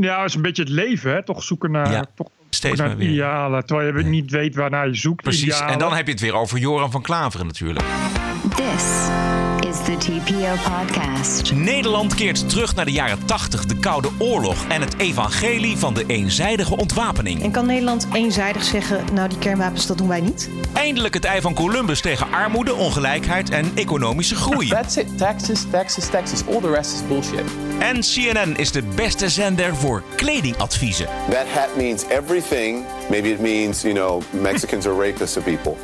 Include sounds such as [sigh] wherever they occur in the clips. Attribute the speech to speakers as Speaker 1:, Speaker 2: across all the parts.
Speaker 1: Ja, dat is een beetje het leven, hè? Toch zoeken naar,
Speaker 2: Ja,
Speaker 1: toch
Speaker 2: steeds
Speaker 1: naar
Speaker 2: maar weer.
Speaker 1: idealen. Terwijl je niet weet waarnaar je zoekt.
Speaker 2: Precies.
Speaker 1: idealen.
Speaker 2: En dan heb je het weer over Joran van Klaveren natuurlijk.
Speaker 3: This is the TPO podcast.
Speaker 2: Nederland keert terug naar de jaren 80, de Koude Oorlog en het evangelie van de eenzijdige ontwapening.
Speaker 4: En kan Nederland eenzijdig zeggen, nou die kernwapens, dat doen wij niet?
Speaker 2: Eindelijk het ei van Columbus tegen armoede, ongelijkheid en economische groei.
Speaker 5: That's it. Taxes, taxes, taxes. All the rest is bullshit.
Speaker 2: En CNN is de beste zender voor kledingadviezen.
Speaker 6: That hat means everything. Maybe it means, you know, Mexicans are rapists of people.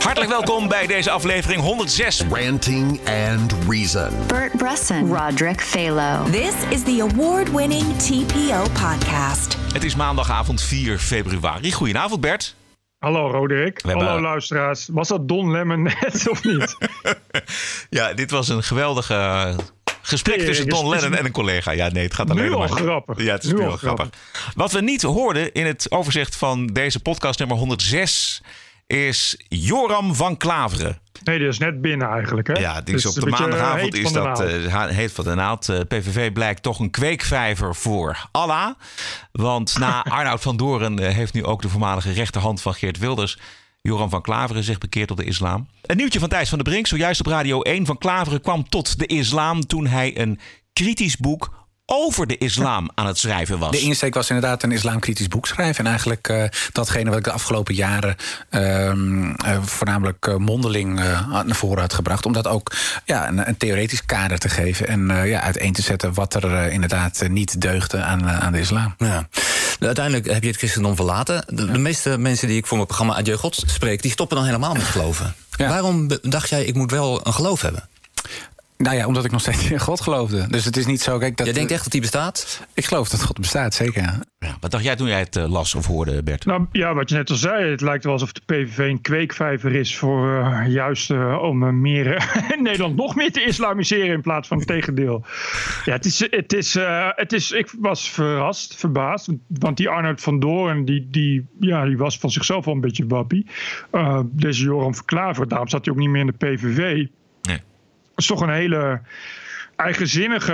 Speaker 2: Hartelijk welkom bij deze aflevering 106.
Speaker 7: Ranting and Reason.
Speaker 3: Bert Bresson, Roderick Phalo.
Speaker 8: This is the award winning TPO podcast.
Speaker 2: Het is maandagavond 4 februari. Goedenavond Bert.
Speaker 1: Hallo Roderick.
Speaker 2: Hebben-
Speaker 1: Hallo luisteraars. Was dat Don Lemon [laughs] net of niet? [laughs]
Speaker 2: Ja, dit was een geweldige eh, gesprek
Speaker 1: Nee,
Speaker 2: tussen Don Lennon en een collega. Ja, nee, het gaat alleen
Speaker 1: Nu al
Speaker 2: maar...
Speaker 1: grappig.
Speaker 2: Ja, het is
Speaker 1: Nu
Speaker 2: nu,
Speaker 1: al
Speaker 2: al grappig. Wat we niet hoorden in het overzicht van deze podcast nummer 106 is Joram van Klaveren.
Speaker 1: Nee, die is net binnen eigenlijk. Hè?
Speaker 2: Ja, die is
Speaker 1: Dus
Speaker 2: op de maandagavond is dat ha- heet van de naald. Eh, PVV blijkt toch een kweekvijver voor Allah. Want na [laughs] Arnoud van Doren eh, heeft nu ook de voormalige rechterhand van Geert Wilders... Joram van Klaveren zich bekeerd tot de islam. Een nieuwtje van Thijs van der Brink, zojuist op Radio 1. Van Klaveren kwam tot de islam toen hij een kritisch boek over de islam aan het schrijven was.
Speaker 9: De insteek was inderdaad een islamkritisch boek schrijven. En eigenlijk eh, datgene wat ik de afgelopen jaren ehm, eh, voornamelijk eh, mondeling eh, naar voren had gebracht. Om dat ook ja, een, een theoretisch kader te geven. En eh, ja, uiteen te zetten wat er inderdaad niet deugde aan, aan de islam.
Speaker 10: Ja. Uiteindelijk heb je het christendom verlaten. De, de meeste mensen die ik voor mijn programma Adieu God spreek... die stoppen dan helemaal met geloven.
Speaker 9: Ja.
Speaker 10: Waarom dacht jij, ik moet wel een geloof hebben?
Speaker 9: Nou ja, omdat ik nog steeds in God geloofde. Dus het is niet zo. Kijk, dat,
Speaker 10: Jij denkt echt dat die bestaat?
Speaker 9: Ik geloof dat God bestaat, zeker. ja.
Speaker 2: Ja, wat dacht jij toen jij het eh, las of hoorde, Bert?
Speaker 1: Nou ja, wat je net al zei, het lijkt wel alsof de PVV een kweekvijver is voor eh, juist eh, om meer, [laughs] Nederland nog meer te islamiseren in plaats van het tegendeel. Ja, het is, het is, eh, het is, ik was verrast, verbaasd, want die Arnoud van Doorn, die, die, ja, die was van zichzelf wel een beetje wappie. Eh, deze Joram Verklaver, daarom zat hij ook niet meer in de PVV. Is toch een hele eigenzinnige,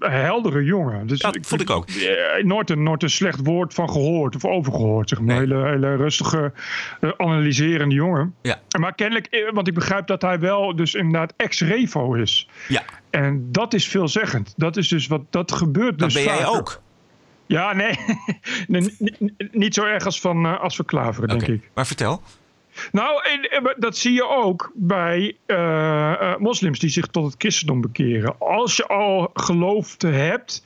Speaker 1: heldere jongen. Dus
Speaker 2: Dat vond ik ook.
Speaker 1: eh, nooit, een, nooit een slecht woord van gehoord of overgehoord. Zeg maar.
Speaker 2: Nee.
Speaker 1: Hele, hele rustige, eh, analyserende jongen.
Speaker 2: Ja.
Speaker 1: Maar kennelijk, eh, want ik begrijp dat hij wel dus inderdaad ex-revo is.
Speaker 2: Ja,
Speaker 1: En dat is veelzeggend. Dat is dus wat, dat gebeurt
Speaker 2: dat
Speaker 1: dus
Speaker 2: ben jij ook.
Speaker 1: Ja, nee. [laughs] nee niet, zo erg als van als Verklaveren, denk
Speaker 2: Oké,
Speaker 1: ik.
Speaker 2: Maar vertel.
Speaker 1: Nou, en- dat zie je ook bij eh, eh, moslims die zich tot het christendom bekeren. Als je al geloofd hebt,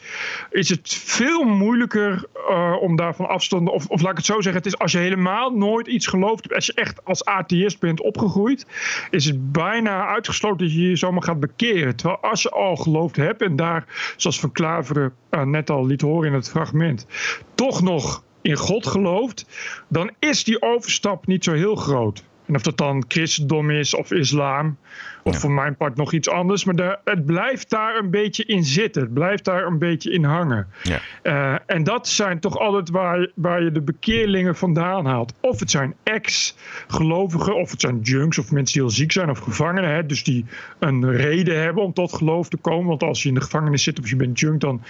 Speaker 1: is het veel moeilijker eh, om daarvan afstand. Of, of laat ik het zo zeggen, het is als je helemaal nooit iets geloofd hebt, als je echt als atheïst bent opgegroeid, is het bijna uitgesloten dat je je zomaar gaat bekeren. Terwijl als je al geloofd hebt en daar, zoals Van Klaveren net al liet horen in het fragment, toch nog in God gelooft, dan is die overstap niet zo heel groot. En of dat dan christendom is of islam, of voor mijn part nog iets anders, maar de, het blijft daar een beetje in zitten. Het blijft daar een beetje in hangen.
Speaker 2: Ja.
Speaker 1: Eh, en dat zijn toch altijd waar, waar je de bekeerlingen vandaan haalt. Of het zijn ex-gelovigen, of het zijn junks, of mensen die heel ziek zijn, of gevangenen. Hè, dus die een reden hebben om tot geloof te komen. Want als je in de gevangenis zit of je bent junk, dan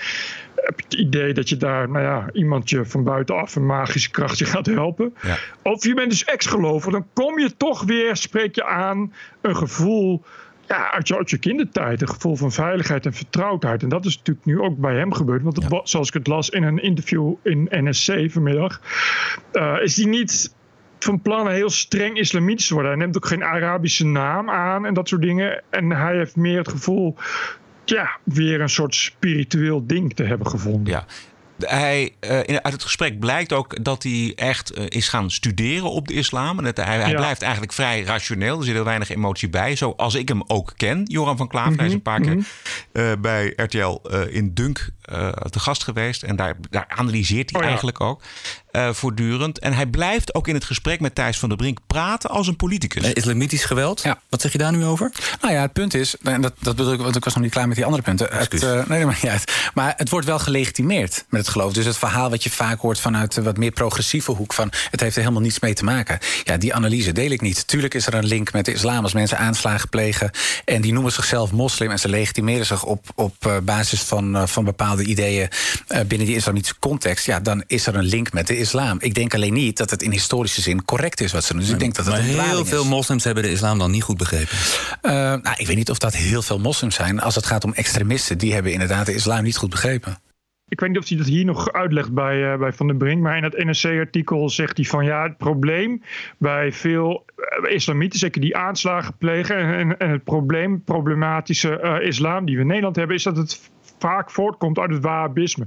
Speaker 1: heb je het idee dat je daar, nou ja, iemand je van buitenaf een magische krachtje gaat helpen.
Speaker 2: Ja.
Speaker 1: Of je bent dus ex-gelovig, dan kom je toch weer, spreek je aan een gevoel ja, uit, je, uit je kindertijd. Een gevoel van veiligheid en vertrouwdheid. En dat is natuurlijk nu ook bij hem gebeurd. Want het zoals ik het las in een interview in NSC vanmiddag, eh, is die niet van plan heel streng islamitisch te worden. Hij neemt ook geen Arabische naam aan en dat soort dingen. En hij heeft meer het gevoel, ja, weer een soort spiritueel ding te hebben gevonden.
Speaker 2: Ja. Hij, eh, in- uit het gesprek blijkt ook dat hij echt eh, is gaan studeren op de islam. En dat hij, hij
Speaker 1: Ja.
Speaker 2: blijft eigenlijk vrij rationeel. Er zit heel weinig emotie bij. Zoals ik hem ook ken, Joran van Klaver. Hij is een paar keer eh, bij RTL in Dunk te gast geweest. En daar, daar analyseert hij
Speaker 1: Oh ja.
Speaker 2: eigenlijk ook. Eh, voortdurend. En hij blijft ook in het gesprek met Thijs van der Brink praten als een politicus.
Speaker 10: Eh, islamitisch geweld?
Speaker 9: Ja.
Speaker 10: Wat zeg je daar nu over?
Speaker 9: Nou ja, het punt is, en dat, dat bedoel ik, want ik was nog niet klaar met die andere punten. Het, eh, nee, maar niet uit. Maar het wordt wel gelegitimeerd met het geloof. Dus het verhaal wat je vaak hoort vanuit de wat meer progressieve hoek van het heeft er helemaal niets mee te maken. Ja, die analyse deel ik niet. Tuurlijk is er een link met de islam als mensen aanslagen plegen en die noemen zichzelf moslim en ze legitimeren zich op, op eh, basis van, eh, van bepaalde ideeën eh, binnen die islamitische context. Ja, dan is er een link met de islam. Ik denk alleen niet dat het in historische zin correct is wat ze doen. Dus ik denk dat het
Speaker 10: Maar
Speaker 9: een
Speaker 10: heel veel
Speaker 9: is.
Speaker 10: moslims hebben de islam dan niet goed begrepen.
Speaker 9: Eh, nou, ik weet niet of dat heel veel moslims zijn. Als het gaat om extremisten, die hebben inderdaad de islam niet goed begrepen.
Speaker 1: Ik weet niet of hij dat hier nog uitlegt bij, eh, bij Van den Brink. Maar in het NRC-artikel zegt hij van ja, het probleem bij veel eh, islamieten, zeker die aanslagen plegen. En, het probleem, problematische eh, islam die we in Nederland hebben, is dat het vaak voortkomt uit het Wahhabisme.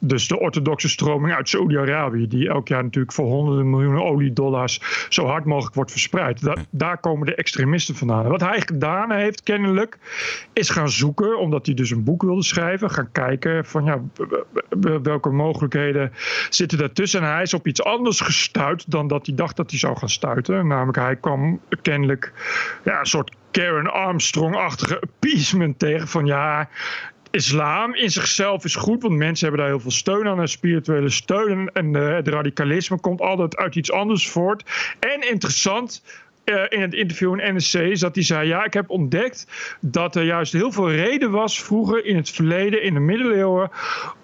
Speaker 1: Dus de orthodoxe stroming uit Saudi-Arabië, die elk jaar natuurlijk voor honderden miljoenen oliedollars zo hard mogelijk wordt verspreid. Da- daar komen de extremisten vandaan. Wat hij gedaan heeft, kennelijk, is gaan zoeken, omdat hij dus een boek wilde schrijven, gaan kijken van ja, welke mogelijkheden zitten daartussen. En hij is op iets anders gestuurd dan dat hij dacht dat hij zou gaan stuiten. Namelijk, hij kwam kennelijk ja, een soort Karen Armstrong-achtige [laughs] appeasement tegen van ja, islam in zichzelf is goed, want mensen hebben daar heel veel steun aan, en spirituele steun. En eh, het radicalisme komt altijd uit iets anders voort. En interessant. eh, in het interview in NSC is dat hij zei: Ja, ik heb ontdekt dat er juist heel veel reden was vroeger in het verleden, in de middeleeuwen,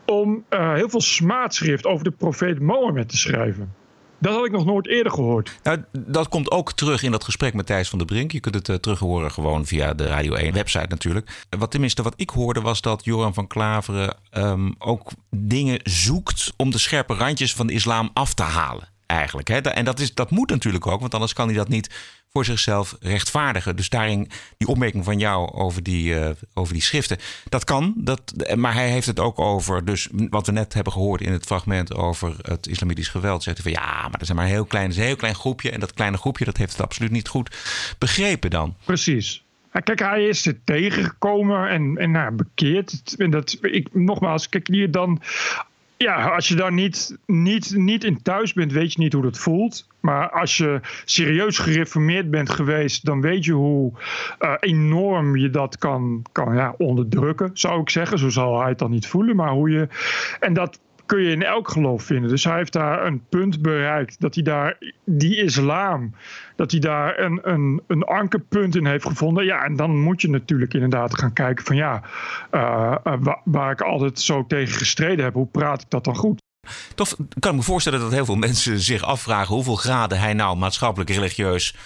Speaker 1: om eh, heel veel smaadschrift over de profeet Mohammed te schrijven. Dat had ik nog nooit eerder gehoord.
Speaker 2: Nou, dat komt ook terug in dat gesprek met Thijs van der Brink. Je kunt het uh, terug horen gewoon via de Radio 1 website natuurlijk. Wat tenminste wat ik hoorde was dat Joran van Klaveren um, ook dingen zoekt om de scherpe randjes van de islam af te halen. Eigenlijk. Hè? En dat, is, dat moet natuurlijk ook, want anders kan hij dat niet voor zichzelf rechtvaardigen. Dus daarin die opmerking van jou over die, uh, over die schriften. Dat kan, dat, maar hij heeft het ook over, dus wat we net hebben gehoord in het fragment over het islamitisch geweld. Zegt hij van ja, maar dat is maar een heel klein, is heel klein groepje. En dat kleine groepje dat heeft het absoluut niet goed begrepen dan.
Speaker 1: Precies. Kijk, hij is er tegengekomen en, en nou, bekeerd. En dat, ik, nogmaals, kijk hier dan ja, als je daar niet, niet, niet in thuis bent, weet je niet hoe dat voelt. Maar als je serieus gereformeerd bent geweest, dan weet je hoe uh, enorm je dat kan, kan ja, onderdrukken, zou ik zeggen. Zo zal hij het dan niet voelen, maar hoe je. En dat kun je in elk geloof vinden. Dus hij heeft daar een punt bereikt dat hij daar die islam, dat hij daar een, een, een ankerpunt in heeft gevonden. Ja, en dan moet je natuurlijk inderdaad gaan kijken van ja, uh, waar, waar ik altijd zo tegen gestreden heb, hoe praat ik dat dan goed?
Speaker 2: Toch kan ik me voorstellen dat heel veel mensen zich afvragen hoeveel graden hij nou maatschappelijk, religieus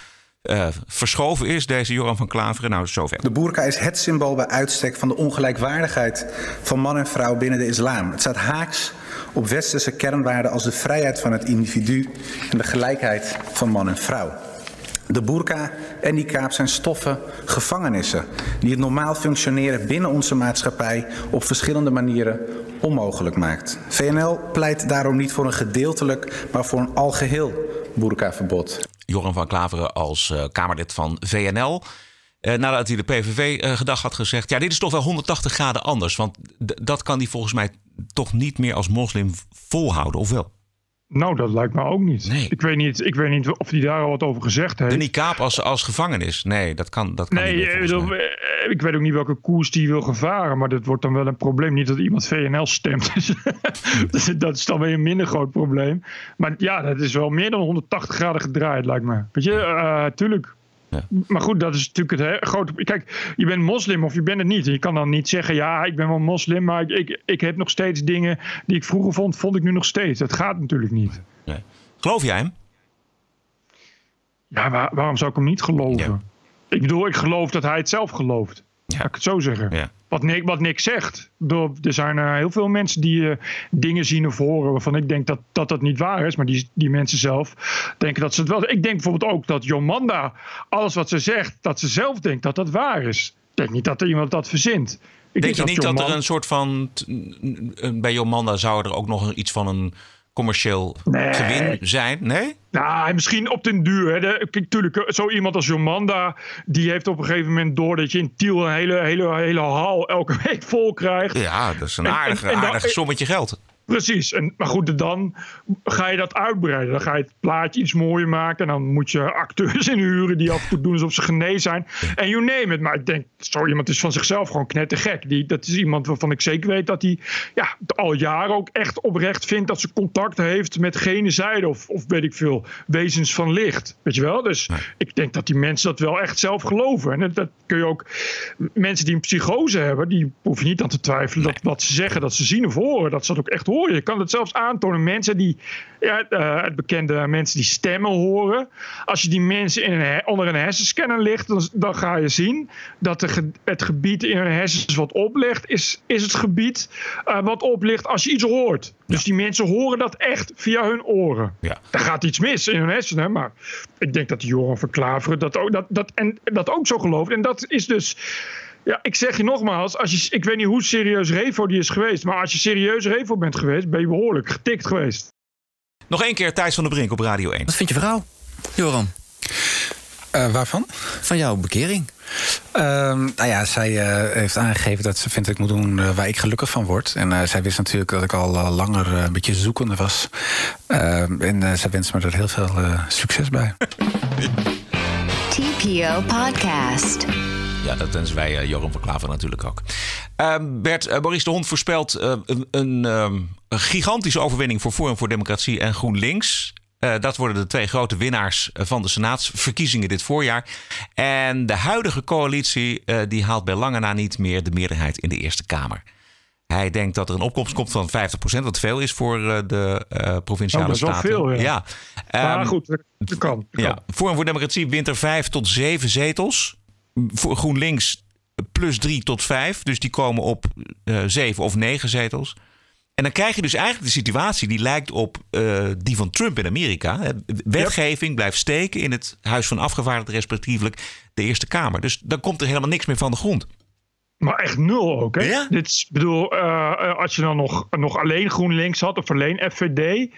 Speaker 2: uh, verschoven is, deze Joran van Klaveren. Nou, zover.
Speaker 11: De boerka is het symbool bij uitstek van de ongelijkwaardigheid van man en vrouw binnen de islam. Het staat haaks op westerse kernwaarden als de vrijheid van het individu en de gelijkheid van man en vrouw. De burka en die kaap zijn stoffen gevangenissen die het normaal functioneren binnen onze maatschappij op verschillende manieren onmogelijk maakt. VNL pleit daarom niet voor een gedeeltelijk, maar voor een algeheel burkaverbod.
Speaker 2: Joran van Klaveren als uh, Kamerlid van VNL. Uh, nadat hij de PVV uh, gedag had gezegd... ja, dit is toch wel 180 graden anders. Want dat kan hij volgens mij toch niet meer als moslim volhouden, of wel?
Speaker 1: Nou, dat lijkt me ook niet.
Speaker 2: Nee.
Speaker 1: Ik, weet niet ik weet niet of hij daar al wat over gezegd heeft.
Speaker 2: De niqab als, als gevangenis. Nee, dat kan, dat kan
Speaker 1: nee,
Speaker 2: niet
Speaker 1: bedoel, ik weet ook niet welke koers die wil gevaren. Maar dat wordt dan wel een probleem. Niet dat iemand VNL stemt. [laughs] dat is dan weer een minder groot probleem. Maar ja, dat is wel meer dan 180 graden gedraaid, lijkt me. Weet je, uh, tuurlijk. Ja. Maar goed, dat is natuurlijk het grote. Kijk, je bent moslim of je bent het niet. Je kan dan niet zeggen, ja, ik ben wel moslim, maar ik, ik, ik heb nog steeds dingen die ik vroeger vond, vond ik nu nog steeds. Dat gaat natuurlijk niet.
Speaker 2: Nee. Geloof jij hem?
Speaker 1: Ja, waar, waarom zou ik hem niet geloven? Ja. Ik bedoel, ik geloof dat hij het zelf gelooft. Ja. Laat ik het zo zeggen.
Speaker 2: Ja.
Speaker 1: Wat, Nick, wat Nick zegt. Er zijn uh, heel veel mensen die uh, dingen zien of horen waarvan ik denk dat, dat dat niet waar is. Maar die, die mensen zelf denken dat ze het wel. Ik denk bijvoorbeeld ook dat Jomanda, alles wat ze zegt, dat ze zelf denkt dat dat waar is. Ik denk niet dat er iemand dat verzint. Ik
Speaker 2: denk,
Speaker 1: denk
Speaker 2: je
Speaker 1: dat
Speaker 2: niet
Speaker 1: Jomanda...
Speaker 2: dat er een soort van. Bij Jomanda zou er ook nog iets van een commercieel nee. gewin zijn? Nee?
Speaker 1: Nou, misschien op den duur. Hè. De, tuurlijk, zo iemand als Jomanda, die heeft op een gegeven moment door dat je in Tiel een hele, hele, hele hal elke [laughs] week vol krijgt.
Speaker 2: Ja, dat is een aardig, en, en, en aardig sommetje geld.
Speaker 1: Precies. En, maar goed, dan ga je dat uitbreiden. Dan ga je het plaatje iets mooier maken. En dan moet je acteurs inhuren die af en toe doen alsof ze genezen zijn. En you name it. Maar ik denk, zo iemand is van zichzelf gewoon knettergek. Die, dat is iemand waarvan ik zeker weet dat hij ja, al jaren ook echt oprecht vindt dat ze contact heeft met gene zijde. Of, of weet ik veel, wezens van licht. Weet je wel? Dus ik denk dat die mensen dat wel echt zelf geloven. En dat, dat kun je ook. Mensen die een psychose hebben, die hoef je niet aan te twijfelen dat wat ze zeggen, dat ze zien of horen, dat ze dat ook echt horen. Je kan het zelfs aantonen. Mensen die, ja, uh, het bekende mensen die stemmen horen. Als je die mensen in een, onder een hersenscanner ligt, dan, dan ga je zien dat de, het gebied in hun hersens wat oplicht, is, is het gebied uh, wat oplicht als je iets hoort. Dus die mensen horen dat echt via hun oren.
Speaker 2: Ja.
Speaker 1: Daar gaat iets mis in hun hersenen. Maar ik denk dat Joran van Klaveren dat ook, dat, dat, en, dat ook zo gelooft. En dat is dus. Ja, ik zeg je nogmaals, als je, ik weet niet hoe serieus Revo die is geweest. Maar als je serieus Revo bent geweest, ben je behoorlijk getikt geweest.
Speaker 2: Nog één keer Thijs van der Brink op Radio 1.
Speaker 10: Wat vindt je vrouw, Joran?
Speaker 9: Uh, waarvan?
Speaker 10: Van jouw bekering.
Speaker 9: Uh, nou ja, zij uh, heeft aangegeven dat ze vindt dat ik moet doen uh, waar ik gelukkig van word. En zij wist natuurlijk dat ik al langer een beetje zoekende was. Ehm, en zij wenst me er heel veel succes bij. [laughs]
Speaker 3: TPO Podcast.
Speaker 2: Ja, dat wensen wij uh, Joram van Klaver natuurlijk ook. Uh, Bert, uh, Maurice de Hond voorspelt een, een, een, gigantische overwinning voor Forum voor Democratie en GroenLinks. Dat worden de twee grote winnaars van de senaatsverkiezingen dit voorjaar. En de huidige coalitie die haalt bij lange na niet meer de meerderheid in de Eerste Kamer. Hij denkt dat er een opkomst komt van 50%, wat veel is voor uh, de provinciale
Speaker 1: oh, dat is
Speaker 2: staten.
Speaker 1: Veel, ja.
Speaker 2: ja.
Speaker 1: Maar um, goed, dat, kan. Dat
Speaker 2: ja.
Speaker 1: kan.
Speaker 2: Forum voor Democratie wint er vijf tot zeven zetels. Voor GroenLinks plus drie tot vijf. Dus die komen op zeven of negen zetels. En dan krijg je dus eigenlijk de situatie die lijkt op uh, die van Trump in Amerika. Wetgeving blijft steken in het Huis van Afgevaardigden, respectievelijk de Eerste Kamer. Dus dan komt er helemaal niks meer van de grond.
Speaker 1: Maar echt nul ook, hè?
Speaker 2: Ja?
Speaker 1: Dit bedoel, uh, als je dan nog, nog alleen GroenLinks had of alleen FVD,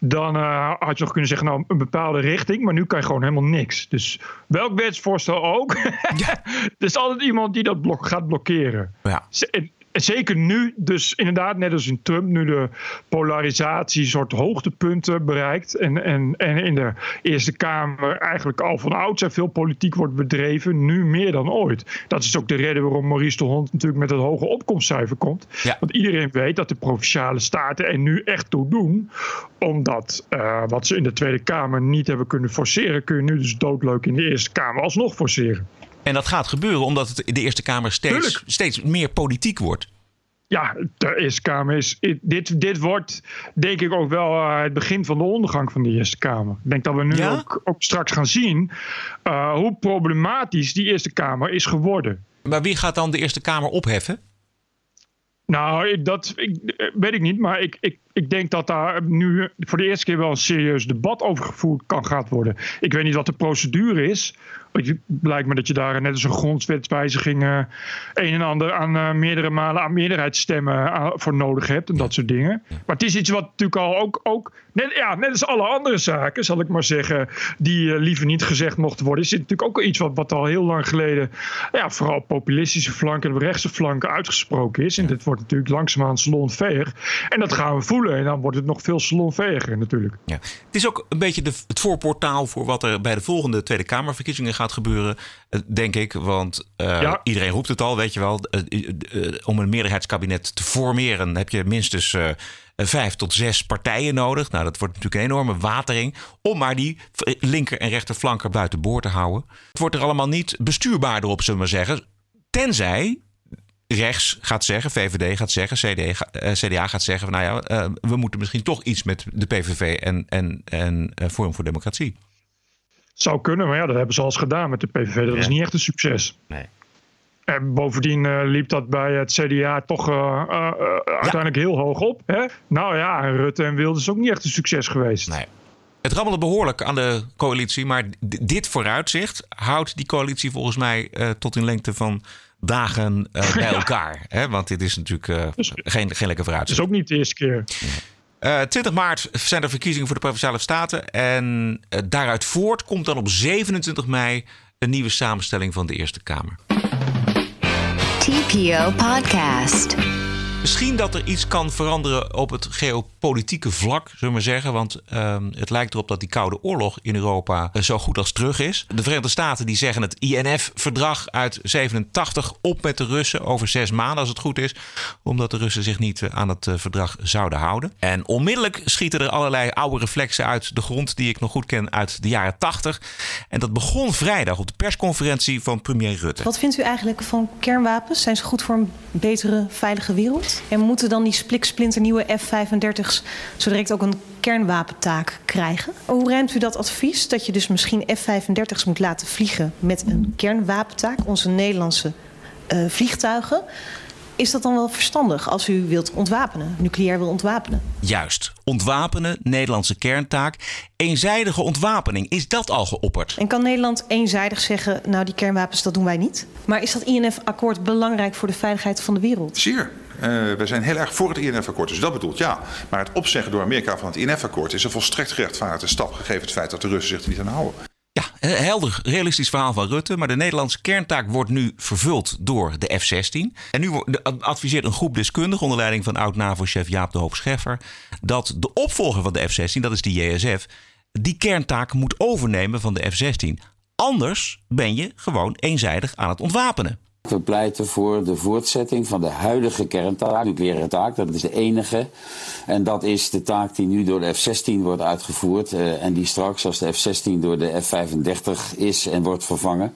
Speaker 1: dan uh, had je nog kunnen zeggen, nou, een bepaalde richting. Maar nu kan je gewoon helemaal niks. Dus welk wetsvoorstel ook. ja. [laughs] er is altijd iemand die dat blok gaat blokkeren.
Speaker 2: Ja.
Speaker 1: En, zeker nu, dus inderdaad, net als in Trump, nu de polarisatie soort hoogtepunten bereikt. En, en, en in de Eerste Kamer eigenlijk al van oudsher veel politiek wordt bedreven, nu meer dan ooit. Dat is ook de reden waarom Maurice de Hond natuurlijk met het hoge opkomstcijfer komt.
Speaker 2: Ja.
Speaker 1: Want iedereen weet dat de provinciale staten er nu echt toe doen. Omdat uh, wat ze in de Tweede Kamer niet hebben kunnen forceren, kun je nu dus doodleuk in de Eerste Kamer alsnog forceren.
Speaker 2: En dat gaat gebeuren omdat het de Eerste Kamer steeds, steeds meer politiek wordt.
Speaker 1: Ja, de Eerste Kamer is. Dit, dit wordt denk ik ook wel uh, het begin van de ondergang van de Eerste Kamer. Ik denk dat we nu
Speaker 2: ja?
Speaker 1: ook, ook, straks gaan zien uh, hoe problematisch die Eerste Kamer is geworden.
Speaker 2: Maar wie gaat dan de Eerste Kamer opheffen?
Speaker 1: Nou, dat ik, weet ik niet. Maar ik, ik, ik denk dat daar nu voor de eerste keer wel een serieus debat over gevoerd kan gaat worden. Ik weet niet wat de procedure is. Het lijkt me dat je daar net als een grondwetswijziging uh, een en ander aan uh, meerdere malen aan meerderheidsstemmen uh, voor nodig hebt en dat soort dingen. Maar het is iets wat natuurlijk al ook, ook net, ja, net als alle andere zaken, zal ik maar zeggen, die liever niet gezegd mochten worden, is dit natuurlijk ook iets wat, wat al heel lang geleden, ja, vooral op populistische flanken en rechtse flanken uitgesproken is. En dit wordt natuurlijk langzaamaan salonveeg. En dat gaan we voelen. En dan wordt het nog veel salonveger natuurlijk.
Speaker 2: Ja. Het is ook een beetje de, het voorportaal voor wat er bij de volgende Tweede Kamerverkiezingen gaat gebeuren, denk ik. Want uh, ja. iedereen roept het al, weet je wel. Uh, om een meerderheidskabinet te formeren heb je minstens vijf tot zes partijen nodig. Nou, dat wordt natuurlijk een enorme watering. Om maar die linker- en rechterflanker buiten boord te houden. Het wordt er allemaal niet bestuurbaarder op, zullen we maar zeggen. Tenzij rechts gaat zeggen, VVD gaat zeggen, CD, uh, CDA gaat zeggen... van, nou ja, uh, we moeten misschien toch iets met de PVV en, en, en uh, Forum voor Democratie.
Speaker 1: Zou kunnen, maar ja, dat hebben ze al eens gedaan met de PVV. Dat ja. is niet echt een succes.
Speaker 2: Nee.
Speaker 1: En bovendien liep dat bij het CDA toch uiteindelijk ja. heel hoog op. Hè? Nou ja, Rutte en Wilders is ook niet echt een succes geweest.
Speaker 2: Nee. Het rammelde behoorlijk aan de coalitie, maar dit vooruitzicht houdt die coalitie volgens mij tot in lengte van dagen uh, [laughs] bij elkaar. Hè? Want dit is natuurlijk uh, dus, geen, geen lekker vooruitzicht.
Speaker 1: Het is ook niet de eerste keer.
Speaker 2: Uh, 20 maart zijn er verkiezingen voor de Provinciale Staten. En daaruit voort komt dan op 27 mei een nieuwe samenstelling van de Eerste Kamer.
Speaker 3: TPO Podcast.
Speaker 2: Misschien dat er iets kan veranderen op het geopolitieke vlak, zullen we zeggen. Want ehm, het lijkt erop dat die Koude Oorlog in Europa eh, zo goed als terug is. De Verenigde Staten die zeggen het INF-verdrag uit 87 op met de Russen over zes maanden, als het goed is. Omdat de Russen zich niet eh, aan het eh, verdrag zouden houden. En onmiddellijk schieten er allerlei oude reflexen uit de grond die ik nog goed ken uit de jaren 80. En dat begon vrijdag op de persconferentie van premier Rutte.
Speaker 4: Wat vindt u eigenlijk van kernwapens? Zijn ze goed voor een betere, veilige wereld? En moeten dan die spliksplinternieuwe F-35's zo direct ook een kernwapentaak krijgen? Hoe ruimt u dat advies dat je dus misschien F-35's moet laten vliegen met een kernwapentaak, onze Nederlandse uh, vliegtuigen? Is dat dan wel verstandig als u wilt ontwapenen, nucleair wil ontwapenen?
Speaker 2: Juist. Ontwapenen, Nederlandse kerntaak. Eenzijdige ontwapening, is dat al geopperd?
Speaker 4: En kan Nederland eenzijdig zeggen, nou die kernwapens, dat doen wij niet? Maar is dat INF-akkoord belangrijk voor de veiligheid van de wereld?
Speaker 12: Zeer. Uh, we zijn heel erg voor het INF-akkoord, dus dat bedoelt ja. Maar het opzeggen door Amerika van het INF-akkoord is een volstrekt gerechtvaardigde stap, gegeven het feit dat de Russen zich er niet aan houden.
Speaker 2: Ja, helder, realistisch verhaal van Rutte. Maar de Nederlandse kerntaak wordt nu vervuld door de F-16. En nu adviseert een groep deskundigen onder leiding van oud-NAVO-chef Jaap de Hoop Scheffer... dat de opvolger van de F-16, dat is de JSF, die kerntaak moet overnemen van de F-16. Anders ben je gewoon eenzijdig aan het ontwapenen.
Speaker 13: We pleiten voor de voortzetting van de huidige kerntaak, nucleaire taak. Dat is de enige. En dat is de taak die nu door de F-16 wordt uitgevoerd. Uh, en die straks, als de F-16 door de F-35 is en wordt vervangen.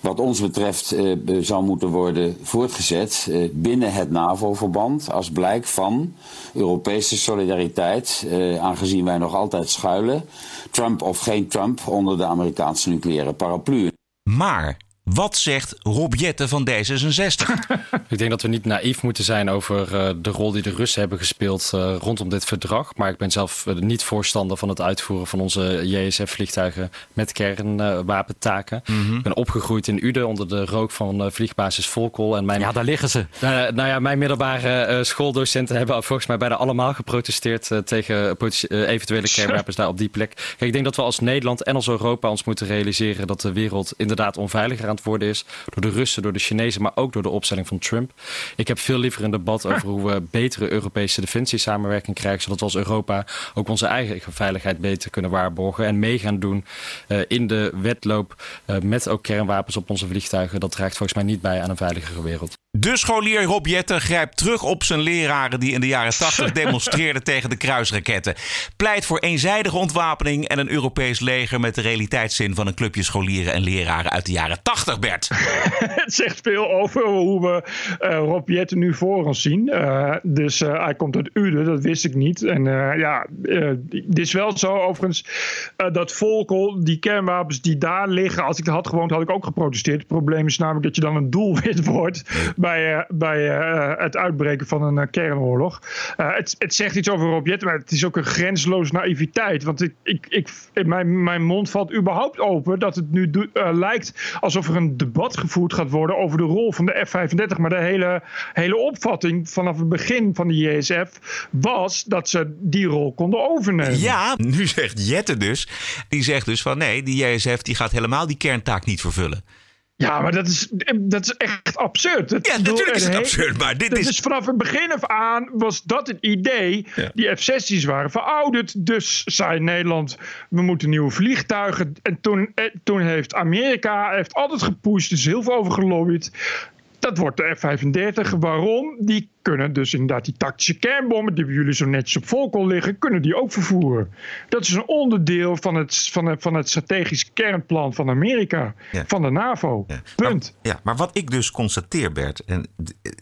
Speaker 13: Wat ons betreft uh, zou moeten worden voortgezet uh, binnen het NAVO-verband. Als blijk van Europese solidariteit. aangezien wij nog altijd schuilen. Trump of geen Trump onder de Amerikaanse nucleaire paraplu.
Speaker 2: Maar wat zegt Rob Jette van D66? [laughs]
Speaker 14: ik denk dat we niet naïef moeten zijn over uh, de rol die de Russen hebben gespeeld uh, rondom dit verdrag. Maar ik ben zelf uh, niet voorstander van het uitvoeren van onze JSF-vliegtuigen met kernwapentaken. Mm -hmm. Ik ben opgegroeid in Uden onder de rook van vliegbasis Volkel. En mijn,
Speaker 10: ja, daar liggen ze.
Speaker 14: nou ja, mijn middelbare schooldocenten hebben volgens mij bijna allemaal geprotesteerd tegen eventuele kernwapens daar op die plek. Kijk, ik denk dat we als Nederland en als Europa ons moeten realiseren dat de wereld inderdaad onveiliger aan het worden is. Door de Russen, door de Chinezen, maar ook door de opstelling van Trump. Ik heb veel liever een debat over hoe we betere Europese defensiesamenwerking krijgen. Zodat we als Europa ook onze eigen veiligheid beter kunnen waarborgen. En mee gaan doen uh, in de wedloop uh, met ook kernwapens op onze vliegtuigen. Dat draagt volgens mij niet bij aan een veiligere wereld.
Speaker 2: De scholier Rob Jetten grijpt terug op zijn leraren die in de jaren 80 [laughs] demonstreerden tegen de kruisraketten. Pleit voor eenzijdige ontwapening en een Europees leger met de realiteitszin van een clubje scholieren en leraren uit de jaren 80, Bert. [laughs]
Speaker 1: Het zegt veel over hoe we uh, Rob Jetten nu voor ons zien. Uh, dus uh, hij komt uit Uden, dat wist ik niet. En ja, het is wel zo overigens dat Volkel, die kernwapens die daar liggen, als ik er had gewoond, had ik ook geprotesteerd. Het probleem is namelijk dat je dan een doelwit wordt [laughs] bij, uh, bij uh, het uitbreken van een kernoorlog. Het, het, zegt iets over Rob maar het is ook een grensloze naïviteit. Want ik, ik, ik, mijn, mijn mond valt überhaupt open dat het nu lijkt alsof er een debat gevoerd gaat worden over de rol van de F-35. Maar de hele, hele opvatting vanaf het begin van de JSF was dat ze die rol konden overnemen.
Speaker 2: Ja, nu zegt Jette dus, die zegt dus van nee, die JSF die gaat helemaal die kerntaak niet vervullen.
Speaker 1: Ja, maar dat is, dat is echt absurd. Dat,
Speaker 2: ja, natuurlijk is het absurd, maar dit is...
Speaker 1: Dus vanaf het begin af aan was dat het idee. Ja. Die F-16's waren verouderd. Dus zei Nederland, we moeten nieuwe vliegtuigen. En toen, toen heeft Amerika heeft altijd gepusht. Is heel veel over gelobbyd. Dat wordt de F-35. Waarom? Die kunnen dus inderdaad die tactische kernbommen, die bij jullie zo netjes op volkel liggen, kunnen die ook vervoeren. Dat is een onderdeel van het, van het, van het strategisch kernplan van Amerika, ja. van de NAVO. Ja. Punt.
Speaker 2: Maar, ja, maar wat ik dus constateer, Bert, en,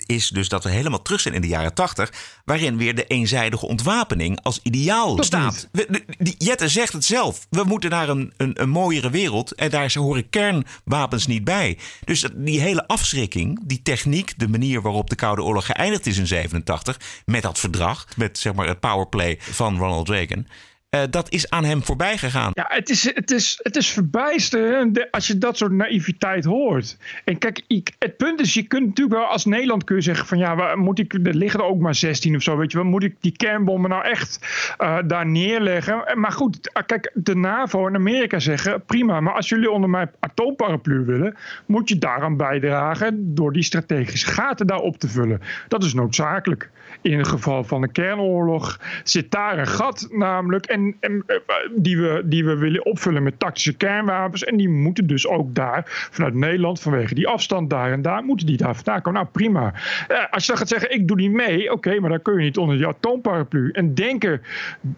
Speaker 2: is dus dat we helemaal terug zijn in de jaren tachtig, waarin weer de eenzijdige ontwapening als ideaal dat staat. We, die, Jette zegt het zelf. We moeten naar een, een, een mooiere wereld en daar horen kernwapens niet bij. Dus die hele afschrikking, die techniek, de manier waarop de Koude Oorlog geëindigd is 87 met dat verdrag, met zeg maar het powerplay van Ronald Reagan. Uh, dat is aan hem voorbij gegaan.
Speaker 1: Ja, het is, het is, het is verbijsterend als je dat soort naïviteit hoort. En kijk, ik, het punt is, je kunt natuurlijk wel als Nederland kun je zeggen van ja, waar, moet ik, er liggen er ook maar 16 of zo, weet je wel. Moet ik die kernbommen nou echt uh, daar neerleggen? Maar goed, kijk, de NAVO en Amerika zeggen prima, maar als jullie onder mijn atoomparaplu willen, moet je daaraan bijdragen door die strategische gaten daar op te vullen. Dat is noodzakelijk. In het geval van een kernoorlog zit daar een gat namelijk en, en, eh, die, we, die we willen opvullen met tactische kernwapens. En die moeten dus ook daar vanuit Nederland vanwege die afstand daar en daar moeten die daar vandaan komen. Nou prima. Eh, als je dan gaat zeggen ik doe niet mee, oké, maar dan kun je niet onder die atoomparaplu. En denken